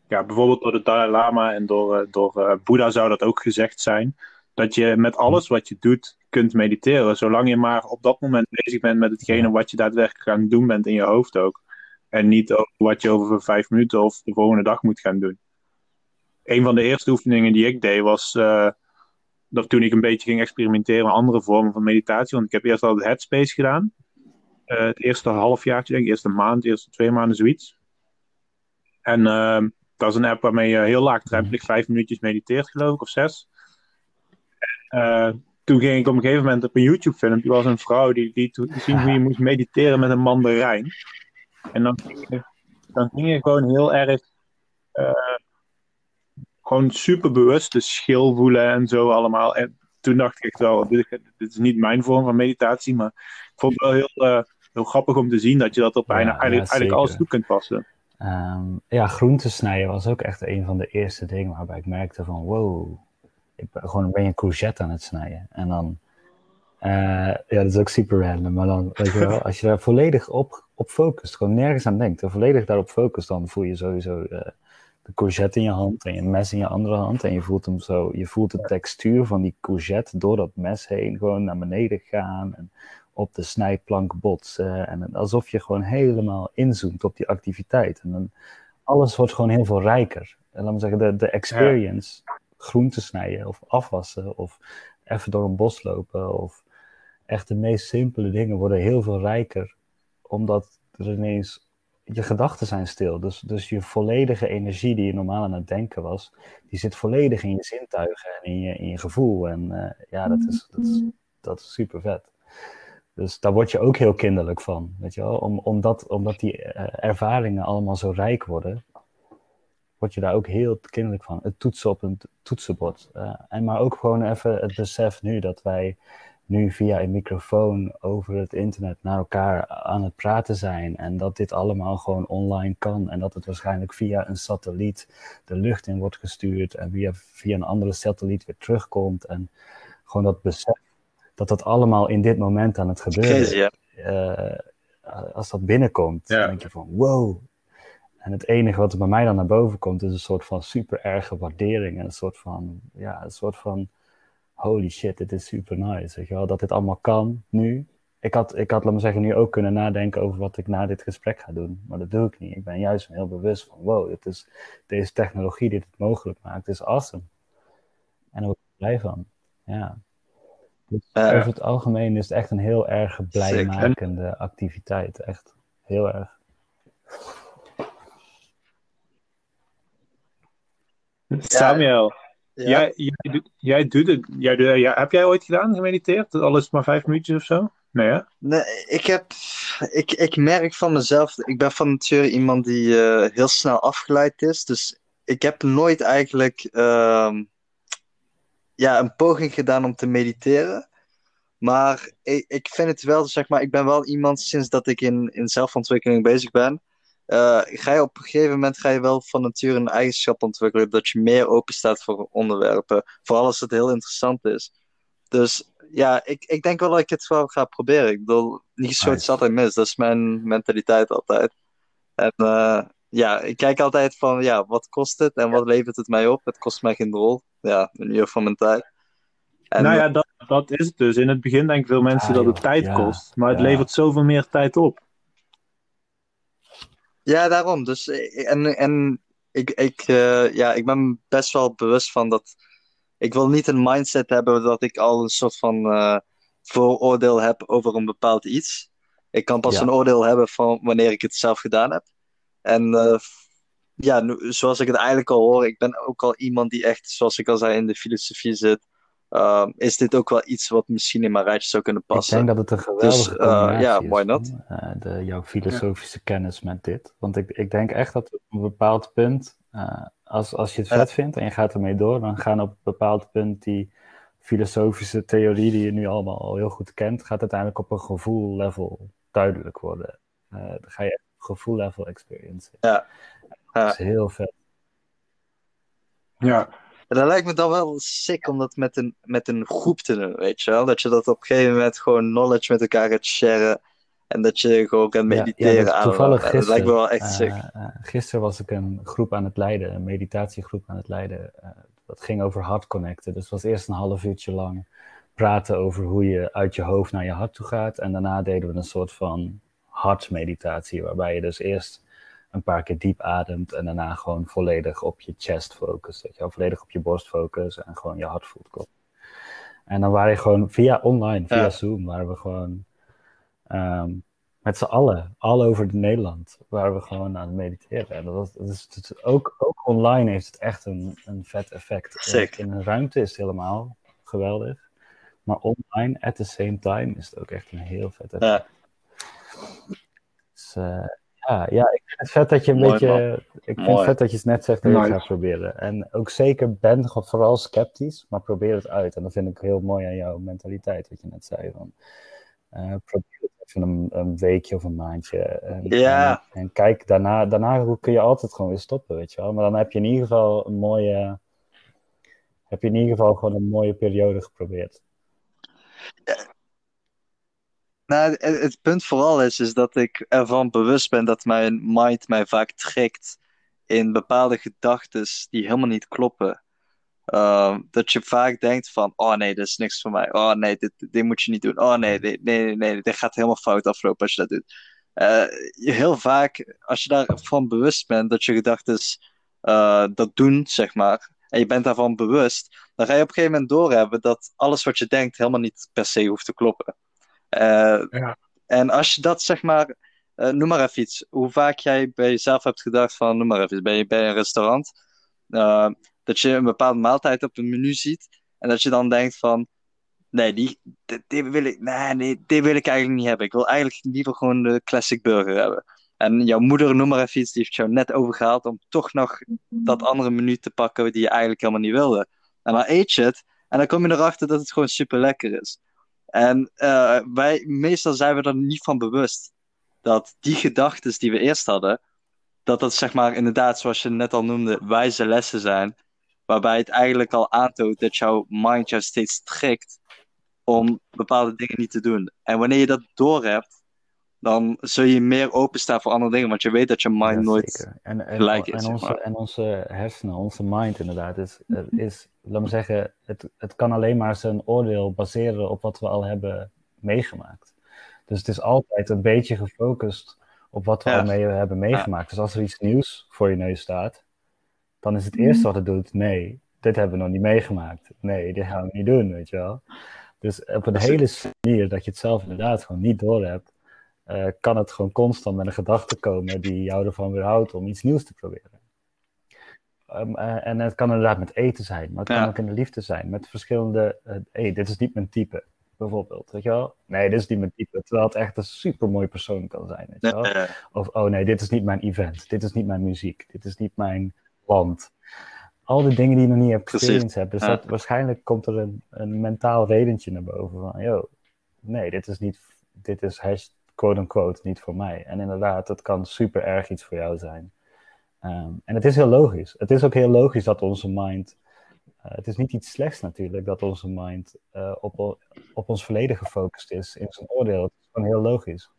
ja, bijvoorbeeld door de Dalai Lama en door, uh, door uh, Boeddha zou dat ook gezegd zijn, dat je met alles wat je doet kunt mediteren, zolang je maar op dat moment bezig bent met hetgene wat je daadwerkelijk aan het doen bent in je hoofd ook. En niet over wat je over vijf minuten of de volgende dag moet gaan doen. Een van de eerste oefeningen die ik deed was uh, dat toen ik een beetje ging experimenteren met andere vormen van meditatie. Want ik heb eerst al het Headspace gedaan. Uh, het eerste halfjaartje, denk ik, eerste maand, eerste twee maanden, zoiets. En ehm, dat is een app waarmee je heel laagdrempelig vijf minuutjes mediteert, geloof ik, of zes. Uh, toen ging ik op een gegeven moment op een YouTube-filmpje, was een vrouw die liet zien hoe je moest mediteren met een mandarijn. En dan ging je, dan ging je gewoon heel erg, uh, gewoon super bewust de schil voelen en zo allemaal. En toen dacht ik echt wel, dit, dit is niet mijn vorm van meditatie, maar ik vond het wel heel, uh, heel grappig om te zien dat je dat op ja, eigenlijk, ja, eigenlijk alles toe kunt passen. Um, ja, groenten snijden was ook echt een van de eerste dingen waarbij ik merkte van wow, ik ben gewoon ben je een courgette aan het snijden. En dan, uh, ja, dat is ook super random, maar dan, weet je wel, als je daar volledig op, op focust, gewoon nergens aan denkt, en volledig daarop focust, dan voel je sowieso uh, de courgette in je hand en je mes in je andere hand. En je voelt hem zo, je voelt de textuur van die courgette door dat mes heen gewoon naar beneden gaan. En op de snijplank botsen. En alsof je gewoon helemaal inzoomt op die activiteit. En dan, alles wordt gewoon heel veel rijker. En laat me zeggen, de, de experience, ja. Groenten snijden of afwassen of even door een bos lopen of echt de meest simpele dingen worden heel veel rijker. Omdat er ineens je gedachten zijn stil. Dus, dus je volledige energie die je normaal aan het denken was, die zit volledig in je zintuigen en in je, in je gevoel. En uh, ja, dat is, dat, is, dat is super vet. Dus daar word je ook heel kinderlijk van, weet je wel. Om, omdat, omdat die uh, ervaringen allemaal zo rijk worden, word je daar ook heel kinderlijk van. Het toetsen op een toetsenbord. Uh, en maar ook gewoon even het besef nu dat wij nu via een microfoon over het internet naar elkaar aan het praten zijn. En dat dit allemaal gewoon online kan. En dat het waarschijnlijk via een satelliet de lucht in wordt gestuurd. En via, via een andere satelliet weer terugkomt. En gewoon dat besef dat dat allemaal in dit moment aan het gebeuren is. Ja. Uh, als dat binnenkomt, ja. dan denk je van wow. En het enige wat er bij mij dan naar boven komt, is een soort van super erge waardering. En een soort van, ja, een soort van holy shit, dit is super nice. Weet je wel? Dat dit allemaal kan nu. Ik had, ik had, laat me zeggen, nu ook kunnen nadenken over wat ik na dit gesprek ga doen. Maar dat doe ik niet. Ik ben juist heel bewust van, wow, dit is, deze technologie die het mogelijk maakt, is awesome. En daar word ik blij van. Ja. Dus uh, over het algemeen is het echt een heel erg blijmakende activiteit. Echt heel erg. Samuel, ja. Jij, jij, jij, doet het. Jij, jij, heb jij ooit gedaan, gemediteerd? Al is het maar vijf minuutjes of zo? Nee, hè? Nee, ik heb. Ik, ik merk van mezelf. Ik ben van nature iemand die uh, heel snel afgeleid is. Dus ik heb nooit eigenlijk. Uh, ja, een poging gedaan om te mediteren. Maar ik, ik vind het wel, zeg maar, ik ben wel iemand sinds dat ik in, in zelfontwikkeling bezig ben. Uh, ga je op een gegeven moment ga je wel van nature een eigenschap ontwikkelen dat je meer open staat voor onderwerpen. Vooral als het heel interessant is. Dus ja, ik, ik denk wel dat ik het wel ga proberen. Ik bedoel, niet zo nice. altijd mis. Dat is mijn mentaliteit altijd. En uh, ja, ik kijk altijd van, ja, wat kost het en wat levert het mij op? Het kost mij geen rol. Ja, een uur van mijn tijd. En, nou ja, dat, dat is het dus. In het begin denken veel mensen ah, dat het tijd ja, kost. Maar het ja. levert zoveel meer tijd op. Ja, daarom. Dus, en en ik, ik, uh, ja, ik ben best wel bewust van dat. Ik wil niet een mindset hebben dat ik al een soort van uh, vooroordeel heb over een bepaald iets. Ik kan pas ja. een oordeel hebben van wanneer ik het zelf gedaan heb. En uh, ja, nu, zoals ik het eigenlijk al hoor, ik ben ook al iemand die echt, zoals ik al zei, in de filosofie zit. Uh, is dit ook wel iets wat misschien in mijn rijtje zou kunnen passen? Ik denk dat het een geweldige dus, uh, ja, why not? Uh, de, jouw filosofische ja. kennis met dit. Want ik, ik denk echt dat op een bepaald punt, uh, als, als je het vet vindt en je gaat ermee door, dan gaan op een bepaald punt die filosofische theorie die je nu allemaal al heel goed kent, gaat uiteindelijk op een gevoel level duidelijk worden. dan ga je gevoel level experience. Ja. ja. Dat is heel vet. Ja, en dat lijkt me dan wel sick om dat met een, met een groep te doen, weet je wel? Dat je dat op een gegeven moment gewoon knowledge met elkaar gaat sharen. En dat je gewoon kan mediteren. Ja, ja, toevallig gisteren, dat lijkt me wel echt sick. Uh, uh, gisteren was ik een groep aan het leiden, een meditatiegroep aan het leiden. Uh, dat ging over hart connecten. Dus het was eerst een half uurtje lang praten over hoe je uit je hoofd naar je hart toe gaat. En daarna deden we een soort van hartmeditatie, waarbij je dus eerst een paar keer diep ademt en daarna gewoon volledig op je chest focust. Dat je volledig op je borst focust en gewoon je hart voelt kloppen. En dan waren we gewoon via online, via Zoom, waren we gewoon ehm, met z'n allen, al over Nederland, waren we gewoon aan het mediteren. En dat, is, dat ook, ook online heeft het echt een, een vet effect. Zeker. In een ruimte is het helemaal geweldig. Maar online, at the same time, is het ook echt een heel vet effect. Ja. Dus, uh, ja, ja, ik vind het vet dat je een beetje. Ik vind het vet dat je het net zegt dat je het gaat proberen. En ook zeker ben vooral sceptisch, maar probeer het uit. En dat vind ik heel mooi aan jouw mentaliteit, wat je net zei. Van, uh, probeer het even een, een, weekje of een maandje. En, ja. En, kijk, daarna, daarna kun je altijd gewoon weer stoppen, weet je wel. Maar dan heb je in ieder geval een mooie. Heb je in ieder geval gewoon een mooie periode geprobeerd. Ja nou, het, punt vooral is, is dat ik ervan bewust ben dat mijn mind mij vaak trekt in bepaalde gedachten die helemaal niet kloppen. Ehm, dat je vaak denkt van, oh nee, dit is niks voor mij. Oh nee, dit, dit moet je niet doen. Oh nee, dit, nee, nee, nee, dit gaat helemaal fout aflopen als je dat doet. Uh, heel vaak, als je daarvan bewust bent dat je gedachten uh, dat doen, zeg maar, en je bent daarvan bewust, dan ga je op een gegeven moment doorhebben dat alles wat je denkt helemaal niet per se hoeft te kloppen. Ja. En als je dat zeg maar, uh, noem maar even iets, hoe vaak jij bij jezelf hebt gedacht van, noem maar even iets, ben je bij een restaurant, uh, dat je een bepaalde maaltijd op een menu ziet en dat je dan denkt van, nee, die, die, die, wil ik, nee, nee, die wil ik eigenlijk niet hebben. Ik wil eigenlijk liever gewoon de classic burger hebben. En jouw moeder, noem maar even iets, die heeft jou net overgehaald om toch nog dat andere menu te pakken die je eigenlijk helemaal niet wilde. En dan eet je het en dan kom je erachter dat het gewoon super lekker is. En uh, wij, meestal zijn we er niet van bewust dat die gedachten die we eerst hadden, dat dat zeg maar inderdaad, zoals je net al noemde, wijze lessen zijn. Waarbij het eigenlijk al aantoont dat jouw mind jou steeds trekt om bepaalde dingen niet te doen. En wanneer je dat doorhebt, dan zul je meer openstaan voor andere dingen, want je weet dat je mind nooit en, en, gelijk is. En onze, en onze hersenen, onze mind inderdaad, is, is laat me zeggen, het, het kan alleen maar zijn oordeel baseren op wat we al hebben meegemaakt. Dus het is altijd een beetje gefocust op wat we al mee hebben meegemaakt. Dus als er iets nieuws voor je neus staat, dan is het eerste wat het doet, nee, dit hebben we nog niet meegemaakt. Nee, dit gaan we niet doen, weet je wel. Dus op een hele manier dat je het zelf inderdaad gewoon niet doorhebt, uh, kan het gewoon constant met een gedachte komen die jou ervan weerhoudt om iets nieuws te proberen. Um, uh, en het kan inderdaad met eten zijn, maar het kan ook in de liefde zijn. Met verschillende, hé, uh, hey, dit is niet mijn type, bijvoorbeeld. Weet je wel? Nee, dit is niet mijn type. Terwijl het echt een super mooi persoon kan zijn. Weet je wel? Of, oh nee, dit is niet mijn event. Dit is niet mijn muziek. Dit is niet mijn land. Al die dingen die je nog niet hebt experienced hebt. Dus dat, waarschijnlijk komt er een, een mentaal redentje naar boven van, yo, nee, dit is niet, dit is quote-unquote niet voor mij. En inderdaad, het kan super erg iets voor jou zijn. Um, en het is heel logisch. Het is ook heel logisch dat onze mind. Uh, het is niet iets slechts natuurlijk dat onze mind uh, op, op ons verleden gefocust is in zijn oordeel. Het is gewoon heel logisch.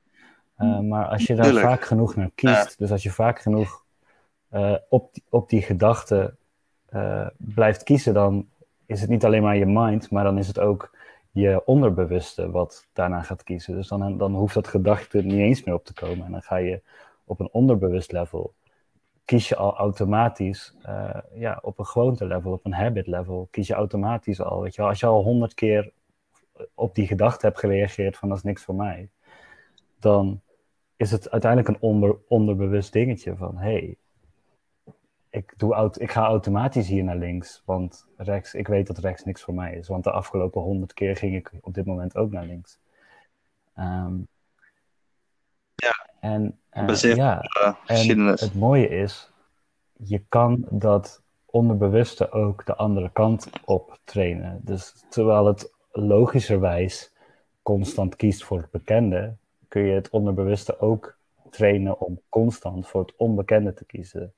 Uh, maar als je daar Tuurlijk. vaak genoeg naar kiest, dus als je vaak genoeg op, die, op die gedachte blijft kiezen, dan is het niet alleen maar je mind, maar dan is het ook je onderbewuste wat daarna gaat kiezen. Dus dan, dan hoeft dat gedachte niet eens meer op te komen. En dan ga je op een onderbewust level kies je al automatisch, uh, ja, op een gewoonte level, op een habit level, kies je automatisch al. Weet je wel? Als je al honderd keer op die gedachte hebt gereageerd van dat is niks voor mij, dan is het uiteindelijk een onder, onderbewust dingetje van hey, ik, doe, ik ga automatisch hier naar links, want rechts, ik weet dat rechts niks voor mij is. Want de afgelopen honderd keer ging ik op dit moment ook naar links. Um, ja. En, uh, ja, en het mooie is, je kan dat onderbewuste ook de andere kant op trainen. Dus terwijl het logischerwijs constant kiest voor het bekende, kun je het onderbewuste ook trainen om constant voor het onbekende te kiezen.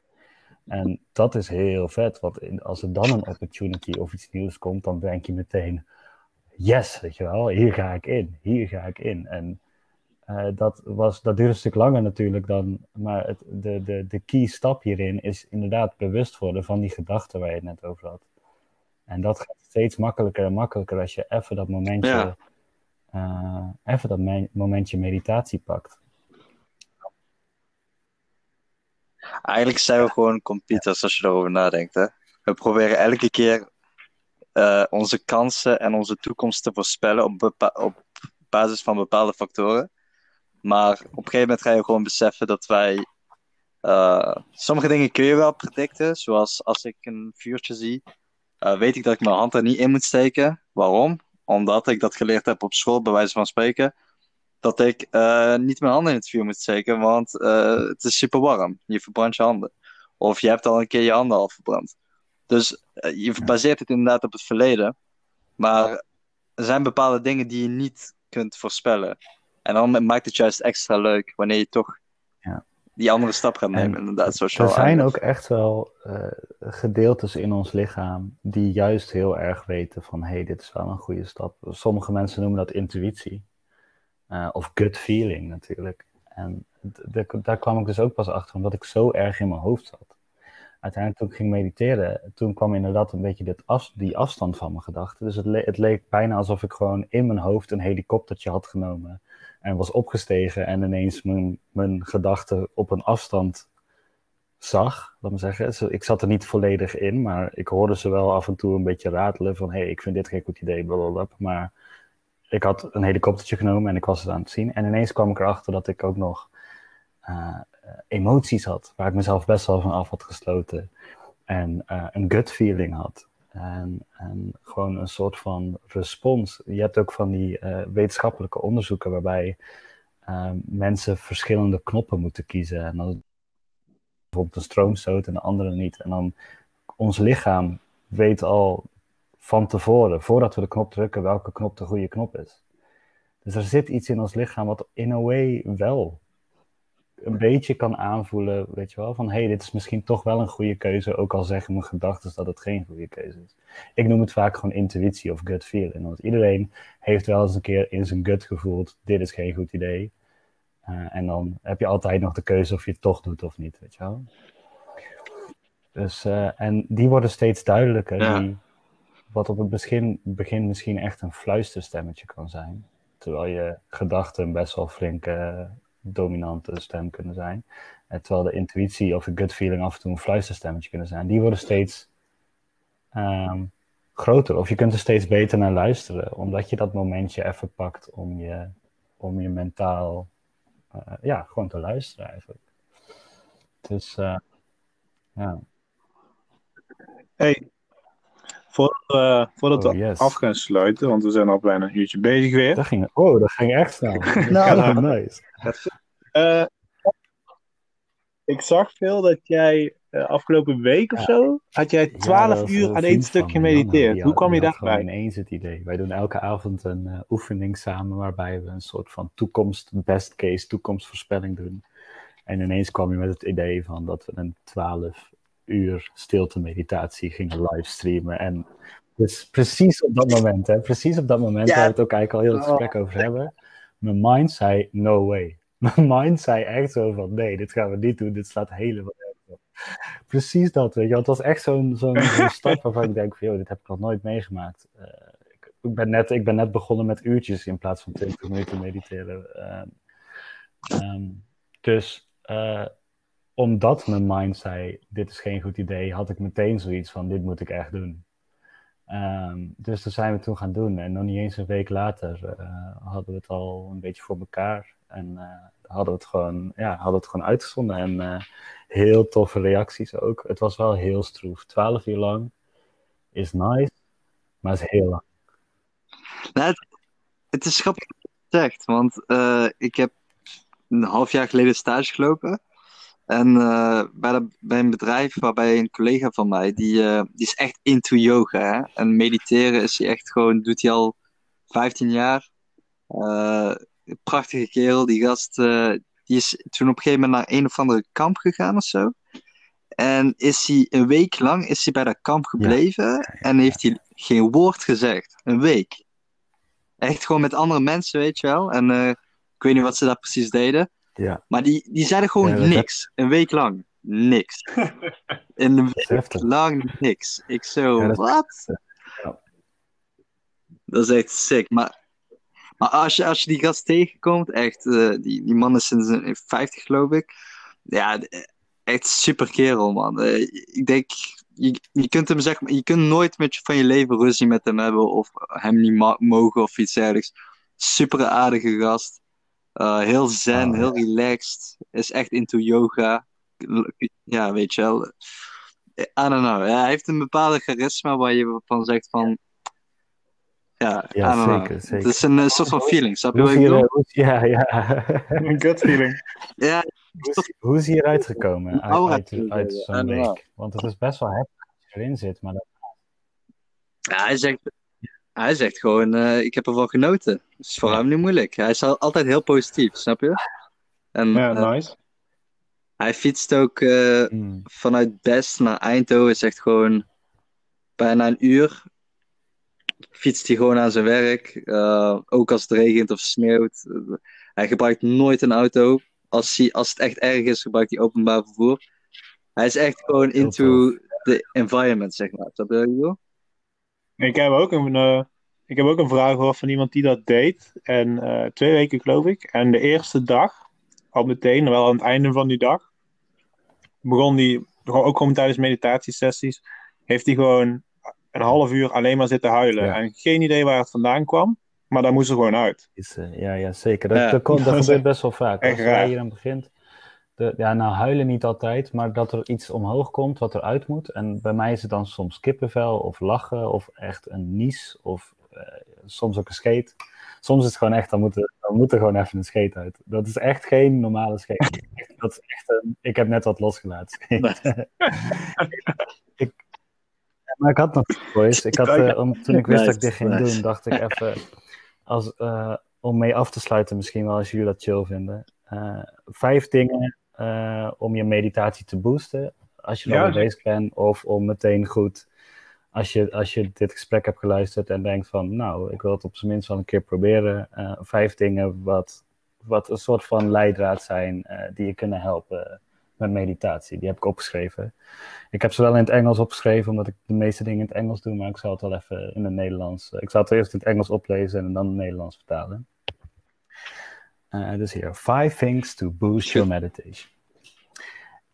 En dat is heel vet, want als er dan een opportunity of iets nieuws komt, dan denk je meteen, yes, weet je wel, hier ga ik in, hier ga ik in. En uh, dat, was, dat duurt een stuk langer natuurlijk dan, maar het, de, de, de key stap hierin is inderdaad bewust worden van die gedachten waar je het net over had. En dat gaat steeds makkelijker en makkelijker als je even dat momentje, ja. uh, even dat me momentje meditatie pakt. Eigenlijk zijn we gewoon computers als je erover nadenkt. Hè? We proberen elke keer uh, onze kansen en onze toekomst te voorspellen op, op basis van bepaalde factoren. Maar op een gegeven moment ga je gewoon beseffen dat wij. Uh, sommige dingen kun je wel predicten, zoals als ik een vuurtje zie, uh, weet ik dat ik mijn hand er niet in moet steken. Waarom? Omdat ik dat geleerd heb op school, bij wijze van spreken. Dat ik uh, niet mijn handen in het vuur moet steken, want het is super warm. Je verbrandt je handen. Of je hebt al een keer je handen al verbrand. Dus je baseert het inderdaad op het verleden. Maar er zijn bepaalde dingen die je niet kunt voorspellen. En dan maakt het juist extra leuk wanneer je toch ja. die andere stap gaat nemen. inderdaad, zoals er zijn ook echt wel gedeeltes in ons lichaam die juist heel erg weten van hé, hey, dit is wel een goede stap. Sommige mensen noemen dat intuïtie. Uh, of gut feeling natuurlijk. En daar kwam ik dus ook pas achter, omdat ik zo erg in mijn hoofd zat. Uiteindelijk toen ik ging mediteren, toen kwam inderdaad een beetje dit af, die afstand van mijn gedachten. Dus het, het leek bijna alsof ik gewoon in mijn hoofd een helikoptertje had genomen en was opgestegen en ineens mijn, mijn gedachten op een afstand zag, laat me zeggen. Ik zat er niet volledig in, maar ik hoorde ze wel af en toe een beetje ratelen van hé, hey, ik vind dit geen goed idee, blablabla. Maar ik had een helikoptertje genomen en ik was het aan het zien. En ineens kwam ik erachter dat ik ook nog uh, emoties had, waar ik mezelf best wel van af had gesloten. En uh, een gut feeling had. En, en, gewoon een soort van respons. Je hebt ook van die wetenschappelijke onderzoeken waarbij mensen verschillende knoppen moeten kiezen. En dan bijvoorbeeld een stroomstoot en de andere niet. En dan ons lichaam weet al van tevoren, voordat we de knop drukken, welke knop de goede knop is. Dus er zit iets in ons lichaam wat in a way wel een beetje kan aanvoelen, weet je wel, van hé, hey, dit is misschien toch wel een goede keuze, ook al zeggen mijn gedachten dat het geen goede keuze is. Ik noem het vaak gewoon intuïtie of gut feeling, want iedereen heeft wel eens een keer in zijn gut gevoeld, dit is geen goed idee. Uh, en dan heb je altijd nog de keuze of je het toch doet of niet, weet je wel. Dus, uh, en die worden steeds duidelijker, ja. die, wat op het begin, begin misschien echt een fluisterstemmetje kan zijn. Terwijl je gedachten best wel flink uh, dominante stem kunnen zijn. En terwijl de intuïtie of de gut feeling af en toe een fluisterstemmetje kunnen zijn. Die worden steeds um, groter. Of je kunt er steeds beter naar luisteren. Omdat je dat momentje even pakt om je, om je mentaal uh, ja, gewoon te luisteren eigenlijk. Dus uh, ja. Hey, voordat oh, we yes. af gaan sluiten, want we zijn al bijna een uurtje bezig weer. Dat ging, oh, dat ging echt snel. nou, nice. Uh, ik zag veel dat jij uh, afgelopen week of ja. zo, had jij 12 ja, uur aan één stuk gemediteerd. Hoe kwam je daarbij? ineens het idee. Wij doen elke avond een uh, oefening samen waarbij we een soort van toekomst, best case toekomstvoorspelling doen. En ineens kwam je met het idee van dat we een 12 uur stilte meditatie gingen livestreamen. En dus precies op dat moment, hè, precies op dat moment, ja. waar we het ook eigenlijk al heel het gesprek over hebben, mijn mind zei, no way. Mijn mind zei echt zo van, nee, dit gaan we niet doen, dit slaat helemaal op. Precies dat, weet je. Het was echt zo'n zo'n zo stap waarvan ik denk van, joh, dit heb ik nog nooit meegemaakt. Uh, ik, ik, ben net, ik ben net begonnen met uurtjes in plaats van 20 minuten mediteren. Uh, um, dus uh, omdat mijn mind zei, dit is geen goed idee, had ik meteen zoiets van, dit moet ik echt doen. Um, dus dat zijn we toen gaan doen. En nog niet eens een week later hadden we het al een beetje voor elkaar. En uh, hadden we het gewoon, ja, hadden het gewoon uitgezonden. En uh, heel toffe reacties ook. Het was wel heel stroef. Twaalf uur lang is nice, maar is heel lang. Nou, het, is grappig gezegd, want ik heb een half jaar geleden stage gelopen. En bij, de, bij een bedrijf waarbij een collega van mij, die, die is echt into yoga. Hè? En mediteren is hij echt gewoon, doet hij al 15 jaar prachtige kerel. Die gast die is toen op een gegeven moment naar een of andere kamp gegaan of zo. En is hij een week lang is hij bij dat kamp gebleven ja. en heeft hij geen woord gezegd. Een week. Echt gewoon met andere mensen, weet je wel. En ik weet niet wat ze daar precies deden. Ja. Maar die, die zeiden gewoon ja, niks. Een week lang. Niks. een week lang niks. Ik zo, ja, wat? Dat is echt sick. Maar maar als je, als je die gast tegenkomt, echt, uh, die, die man is sinds 50 geloof ik. Ja, echt super kerel man. Uh, ik denk, je, je kunt hem zeg maar, je kunt nooit met je, van je leven ruzie met hem hebben of hem niet mogen of iets dergelijks. Super aardige gast. Uh, heel zen, oh, heel relaxed. Is echt into yoga. Ja, weet je wel. I don't know. Ja, hij heeft een bepaalde charisma waar je van zegt van ja, ja zeker, zeker. Het is een, een soort van feeling, snap je wat ik bedoel? Ja, ja. Een gut feeling. Ja. Hoe is hij eruit gekomen uit, uit, uit zo'n week? Want het is best wel heftig als je erin zit, maar dat... Ja, hij zegt, hij zegt gewoon, uh, ik heb ervan genoten. Het is voor hem niet moeilijk. Hij is altijd heel positief, snap je? En, ja, uh, nice. Hij fietst ook uh, mm. vanuit Best naar Eindhoven, zegt gewoon bijna een uur fietst hij gewoon aan zijn werk. Uh, ook als het regent of sneeuwt. hij gebruikt nooit een auto. Als, hij, als het echt erg is, gebruikt hij openbaar vervoer. Hij is echt gewoon into the environment, zeg maar. Dat je Ik heb ook een, uh, ik heb ook een vraag gehoord van iemand die dat deed. En uh, twee weken geloof ik. En de eerste dag, al meteen, wel aan het einde van die dag, begon hij, ook gewoon tijdens meditatiesessies, heeft hij gewoon een half uur alleen maar zitten huilen. En geen idee waar het vandaan kwam, maar daar moest er gewoon uit. Is, uh, ja, ja, zeker. Dat, dat, dat, gebeurt best wel vaak. Als jij hier aan begint, de, ja, nou huilen niet altijd, maar dat er iets omhoog komt wat eruit moet. En bij mij is het dan soms kippenvel of lachen of echt een nies of uh, soms ook een scheet. Soms is het gewoon echt, dan moet, er, dan moet er gewoon even een scheet uit. Dat is echt geen normale scheet. Dat is echt een, ik heb net wat losgelaten. ik, maar ik had nog boys. Ik had, uh, om, toen ik wist dat ik dit ging doen, dacht ik even, als, uh, om mee af te sluiten misschien wel, als jullie dat chill vinden. Uh, vijf dingen om je meditatie te boosten, als je nog bezig bent, of om meteen goed, als je, als je dit gesprek hebt geluisterd en denkt van, nou, ik wil het op zijn minst wel een keer proberen. vijf dingen wat, wat een soort van leidraad zijn die je kunnen helpen met meditatie. Die heb ik opgeschreven. Ik heb ze wel in het Engels opgeschreven, omdat ik de meeste dingen in het Engels doe, maar ik zal het wel even in het Nederlands. Ik zal het eerst in het Engels oplezen en dan in het Nederlands vertalen. Uh, dus hier, five things to boost your meditation.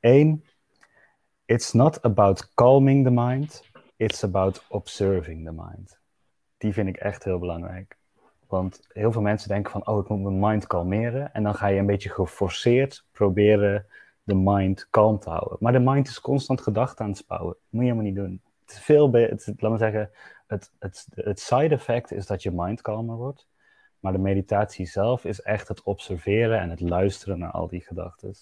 Eén, it's not about calming the mind, it's about observing the mind. Die vind ik echt heel belangrijk. Want heel veel mensen denken van, oh, ik moet mijn mind kalmeren. En dan ga je een beetje geforceerd proberen de mind kalm te houden. Maar de mind is constant gedachten aan het spouwen. Dat moet je helemaal niet doen. Het veel beter, laat zeggen, het, het, het side effect is dat je mind kalmer wordt. Maar de meditatie zelf is echt het observeren en het luisteren naar al die gedachten.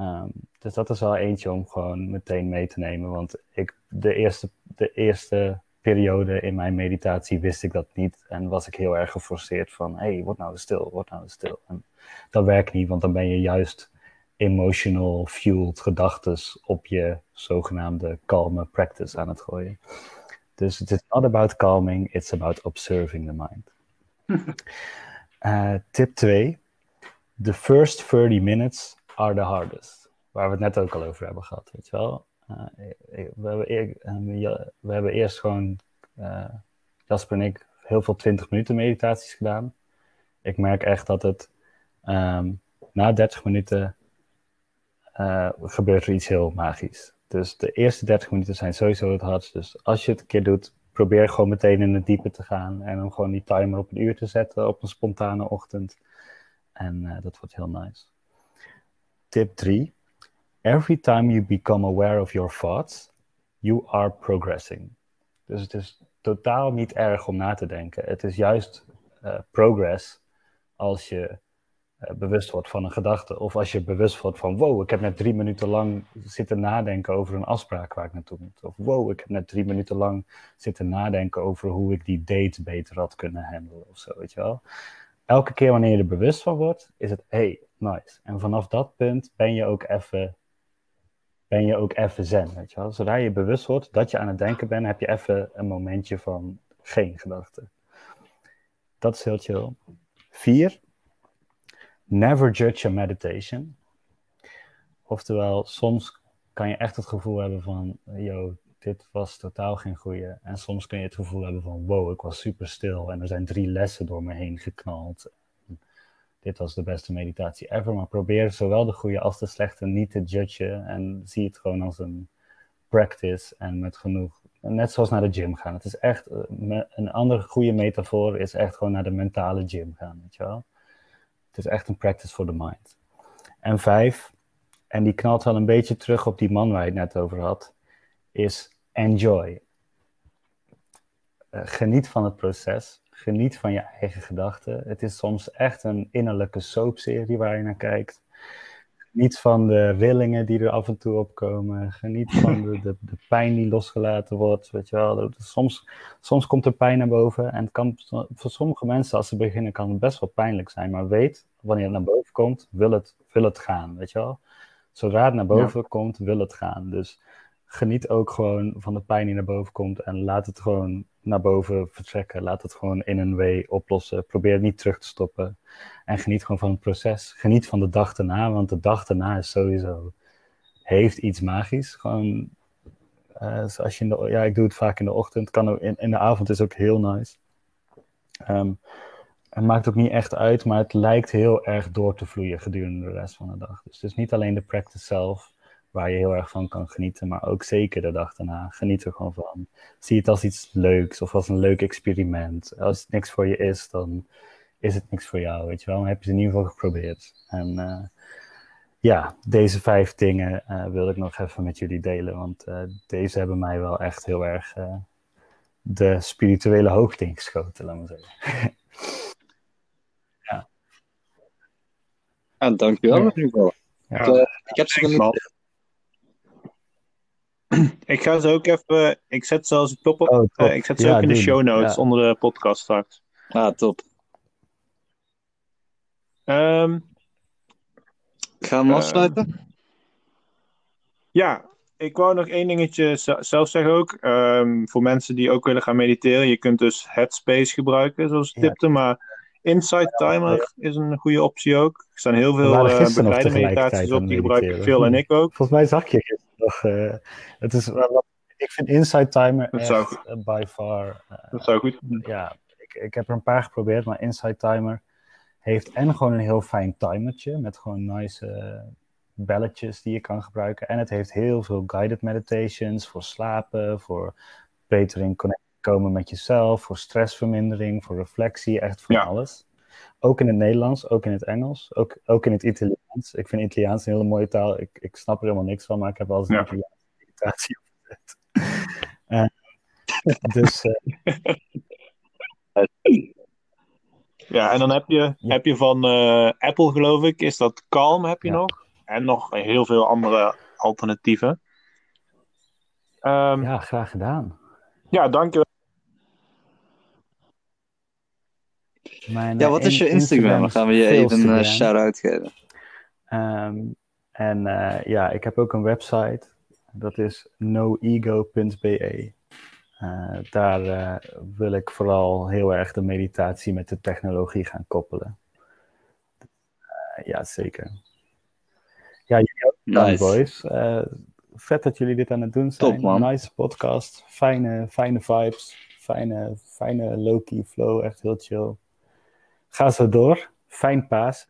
Um, dus dat is wel eentje om gewoon meteen mee te nemen. Want ik, de, eerste, de eerste periode in mijn meditatie wist ik dat niet. En was ik heel erg geforceerd van, hé, hey, word nou stil, word nou stil. En dat werkt niet, want dan ben je juist emotional fueled gedachtes op je zogenaamde kalme practice aan het gooien. Dus het is not about calming, it's about observing the mind. Uh, tip 2. The first 30 minutes are the hardest. Waar we het net ook al over hebben gehad, weet je wel. Uh, we, hebben e we, hebben eerst gewoon, Jasper en ik, heel veel 20 minuten meditaties gedaan. Ik merk echt dat het um, na 30 minuten gebeurt er iets heel magisch. Dus de eerste 30 minuten zijn sowieso het hardst. Dus als je het een keer doet, probeer gewoon meteen in het diepe te gaan. En dan gewoon die timer op een uur te zetten op een spontane ochtend. En uh, dat wordt heel nice. Tip 3. Every time you become aware of your thoughts, you are progressing. Dus het is totaal niet erg om na te denken. Het is juist uh, progress als je eh, bewust wordt van een gedachte. Of als je bewust wordt van, wow, ik heb net drie minuten lang zitten nadenken over een afspraak waar ik naartoe moet. Of wow, ik heb net drie minuten lang zitten nadenken over hoe ik die date beter had kunnen handelen of zo, weet je wel. Elke keer wanneer je er bewust van wordt, is het, hey, nice. En vanaf dat punt ben je ook even ben je ook even zen, weet je wel. Zodra je bewust wordt dat je aan het denken bent, heb je even een momentje van geen gedachten. Dat is heel chill. Vier, never judge a meditation. Oftewel, soms kan je echt het gevoel hebben van, yo, dit was totaal geen goede. En soms kun je het gevoel hebben van, wow, ik was super stil en er zijn drie lessen door me heen geknald. Dit was de beste meditatie ever. Maar probeer zowel de goede als de slechte niet te judgen en zie het gewoon als een, practice en met genoeg. Net zoals naar de gym gaan. Het is echt een andere goede metafoor is echt gewoon naar de mentale gym gaan, weet je wel. Het is echt een practice for the mind. En vijf, en die knalt wel een beetje terug op die man waar je het net over had, is enjoy. Uh, geniet van het proces. Geniet van je eigen gedachten. Het is soms echt een innerlijke soapserie waar je naar kijkt. Geniet van de rillingen die er af en toe opkomen. Geniet van de, de, de pijn die losgelaten wordt. Weet je wel. Soms, soms komt er pijn naar boven. En het kan, voor sommige mensen, als ze beginnen, kan het best wel pijnlijk zijn. Maar weet, wanneer het naar boven komt, wil het, wil het gaan. Weet je wel. Zodra het naar boven komt, wil het gaan. Dus geniet ook gewoon van de pijn die naar boven komt. En laat het gewoon naar boven vertrekken. Laat het gewoon in een way oplossen. Probeer het niet terug te stoppen. En geniet gewoon van het proces. Geniet van de dag erna, want de dag erna is sowieso... Heeft iets magisch. Gewoon... Uh, als je in de, ja, ik doe het vaak in de ochtend. Kan ook in, in de avond is ook heel nice. Um, het maakt ook niet echt uit, maar het lijkt heel erg door te vloeien gedurende de rest van de dag. Dus het is niet alleen de practice zelf waar je heel erg van kan genieten, maar ook zeker de dag daarna. Geniet er gewoon van. Zie het als iets leuks of als een leuk experiment. Als het niks voor je is, dan is het niks voor jou, weet je wel. Dan heb je het in ieder geval geprobeerd. En uh, ja, deze vijf dingen uh, wil ik nog even met jullie delen, want uh, deze hebben mij wel echt heel erg de spirituele hoogte ingeschoten, laat maar zeggen. ja. ja, dankjewel in ieder geval. Ja. Ik, ik heb ze niet ik ga ze ook even. Ik zet ze als top op. Oh, uh, ik zet ze ook in de show notes onder de podcast straks. Ah, top. Um, Gaan we uh, afsluiten? Ja, ik wou nog één dingetje zelf zeggen ook. Um, voor mensen die ook willen gaan mediteren. Je kunt dus Headspace gebruiken, zoals ik tipte. Maar Insight Timer is een goede optie ook. Er staan heel veel uh, begeleide meditaties op. Die gebruik ik veel en ik ook. Volgens mij zag je nog. Uh, het is, ik vind Insight Timer dat echt uh, by far. dat zou goed Ja, ik, ik heb er een paar geprobeerd, maar Insight Timer heeft en gewoon een heel fijn timertje met gewoon nice belletjes die je kan gebruiken. En het heeft heel veel guided meditations voor slapen, voor beter in connectie komen met jezelf, voor stressvermindering, voor reflectie, echt voor alles. Ook in het Nederlands, ook in het Engels, ook, ook in het Italiaans. Ik vind Italiaans een hele mooie taal. Ik, ik snap er helemaal niks van, maar ik heb wel eens een ja. Italiaanse meditatie opgezet. uh, dus... Uh... Ja, en dan heb je, heb je van uh, Apple, geloof ik, is dat Calm heb je ja. nog. En nog heel veel andere alternatieven. Um, ja, graag gedaan. Ja, dankjewel. Mijn, ja, wat is je Instagram? Dan gaan we je even een uh, shout-out geven. Um, en uh, ja, ik heb ook een website. Dat is noego.be. Uh, daar wil ik vooral heel erg de meditatie met de technologie gaan koppelen. ja, zeker. Ja, jullie ook nice. boys. vet dat jullie dit aan het doen zijn. Top, man. Nice podcast. Fijne, fijne vibes. Fijne, fijne low-key flow. Echt heel chill. Ga zo door. Fijn paas.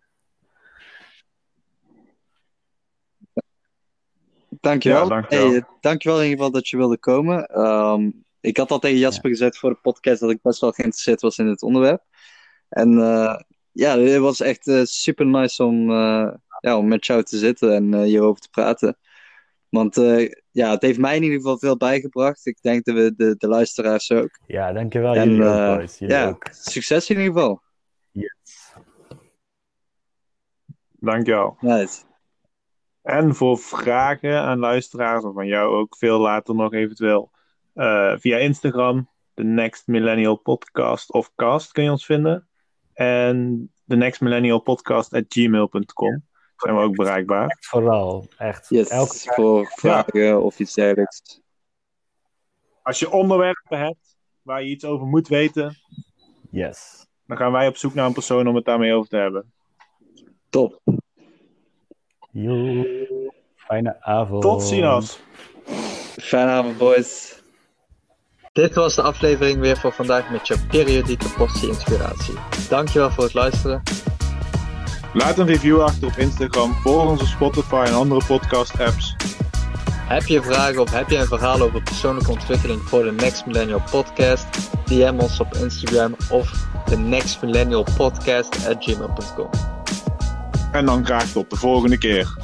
Dankjewel. Ja, dankjewel. Hey, dankjewel in ieder geval dat je wilde komen. Um, ik had al tegen Jasper ja. gezegd voor de podcast dat ik best wel geïnteresseerd was in het onderwerp. En uh, ja, het was echt uh, super nice om, uh, ja, om met jou te zitten en hierover te praten. Want ja, het heeft mij in ieder geval veel bijgebracht. Ik denk dat we de, de luisteraars ook. Ja, dankjewel. En, jullie ook, boys. Jullie ja, ook. succes in ieder geval. Yes. Dankjewel. Nice. En voor vragen aan luisteraars, of van jou ook veel later nog eventueel, uh, via Instagram, de Next Millennial Podcast of Cast kun je ons vinden. En de Next Millennial Podcast at gmail.com zijn we ook bereikbaar. Echt vooral, echt. Yes, Elke voor vragen ja. of iets dergelijks. Als je onderwerpen hebt waar je iets over moet weten, yes. dan gaan wij op zoek naar een persoon om het daarmee over te hebben. Top. Yo, fijne avond. Tot ziens. Fijne avond, boys. Dit was de aflevering weer voor vandaag met je periodieke portie inspiratie. Dankjewel voor het luisteren. Laat een review achter op Instagram, volg onze Spotify en andere podcast apps. Heb je vragen of heb je een verhaal over persoonlijke ontwikkeling voor de Next Millennial Podcast? DM ons op Instagram of de Next Millennial Podcast at gmail.com. En dan graag tot de volgende keer.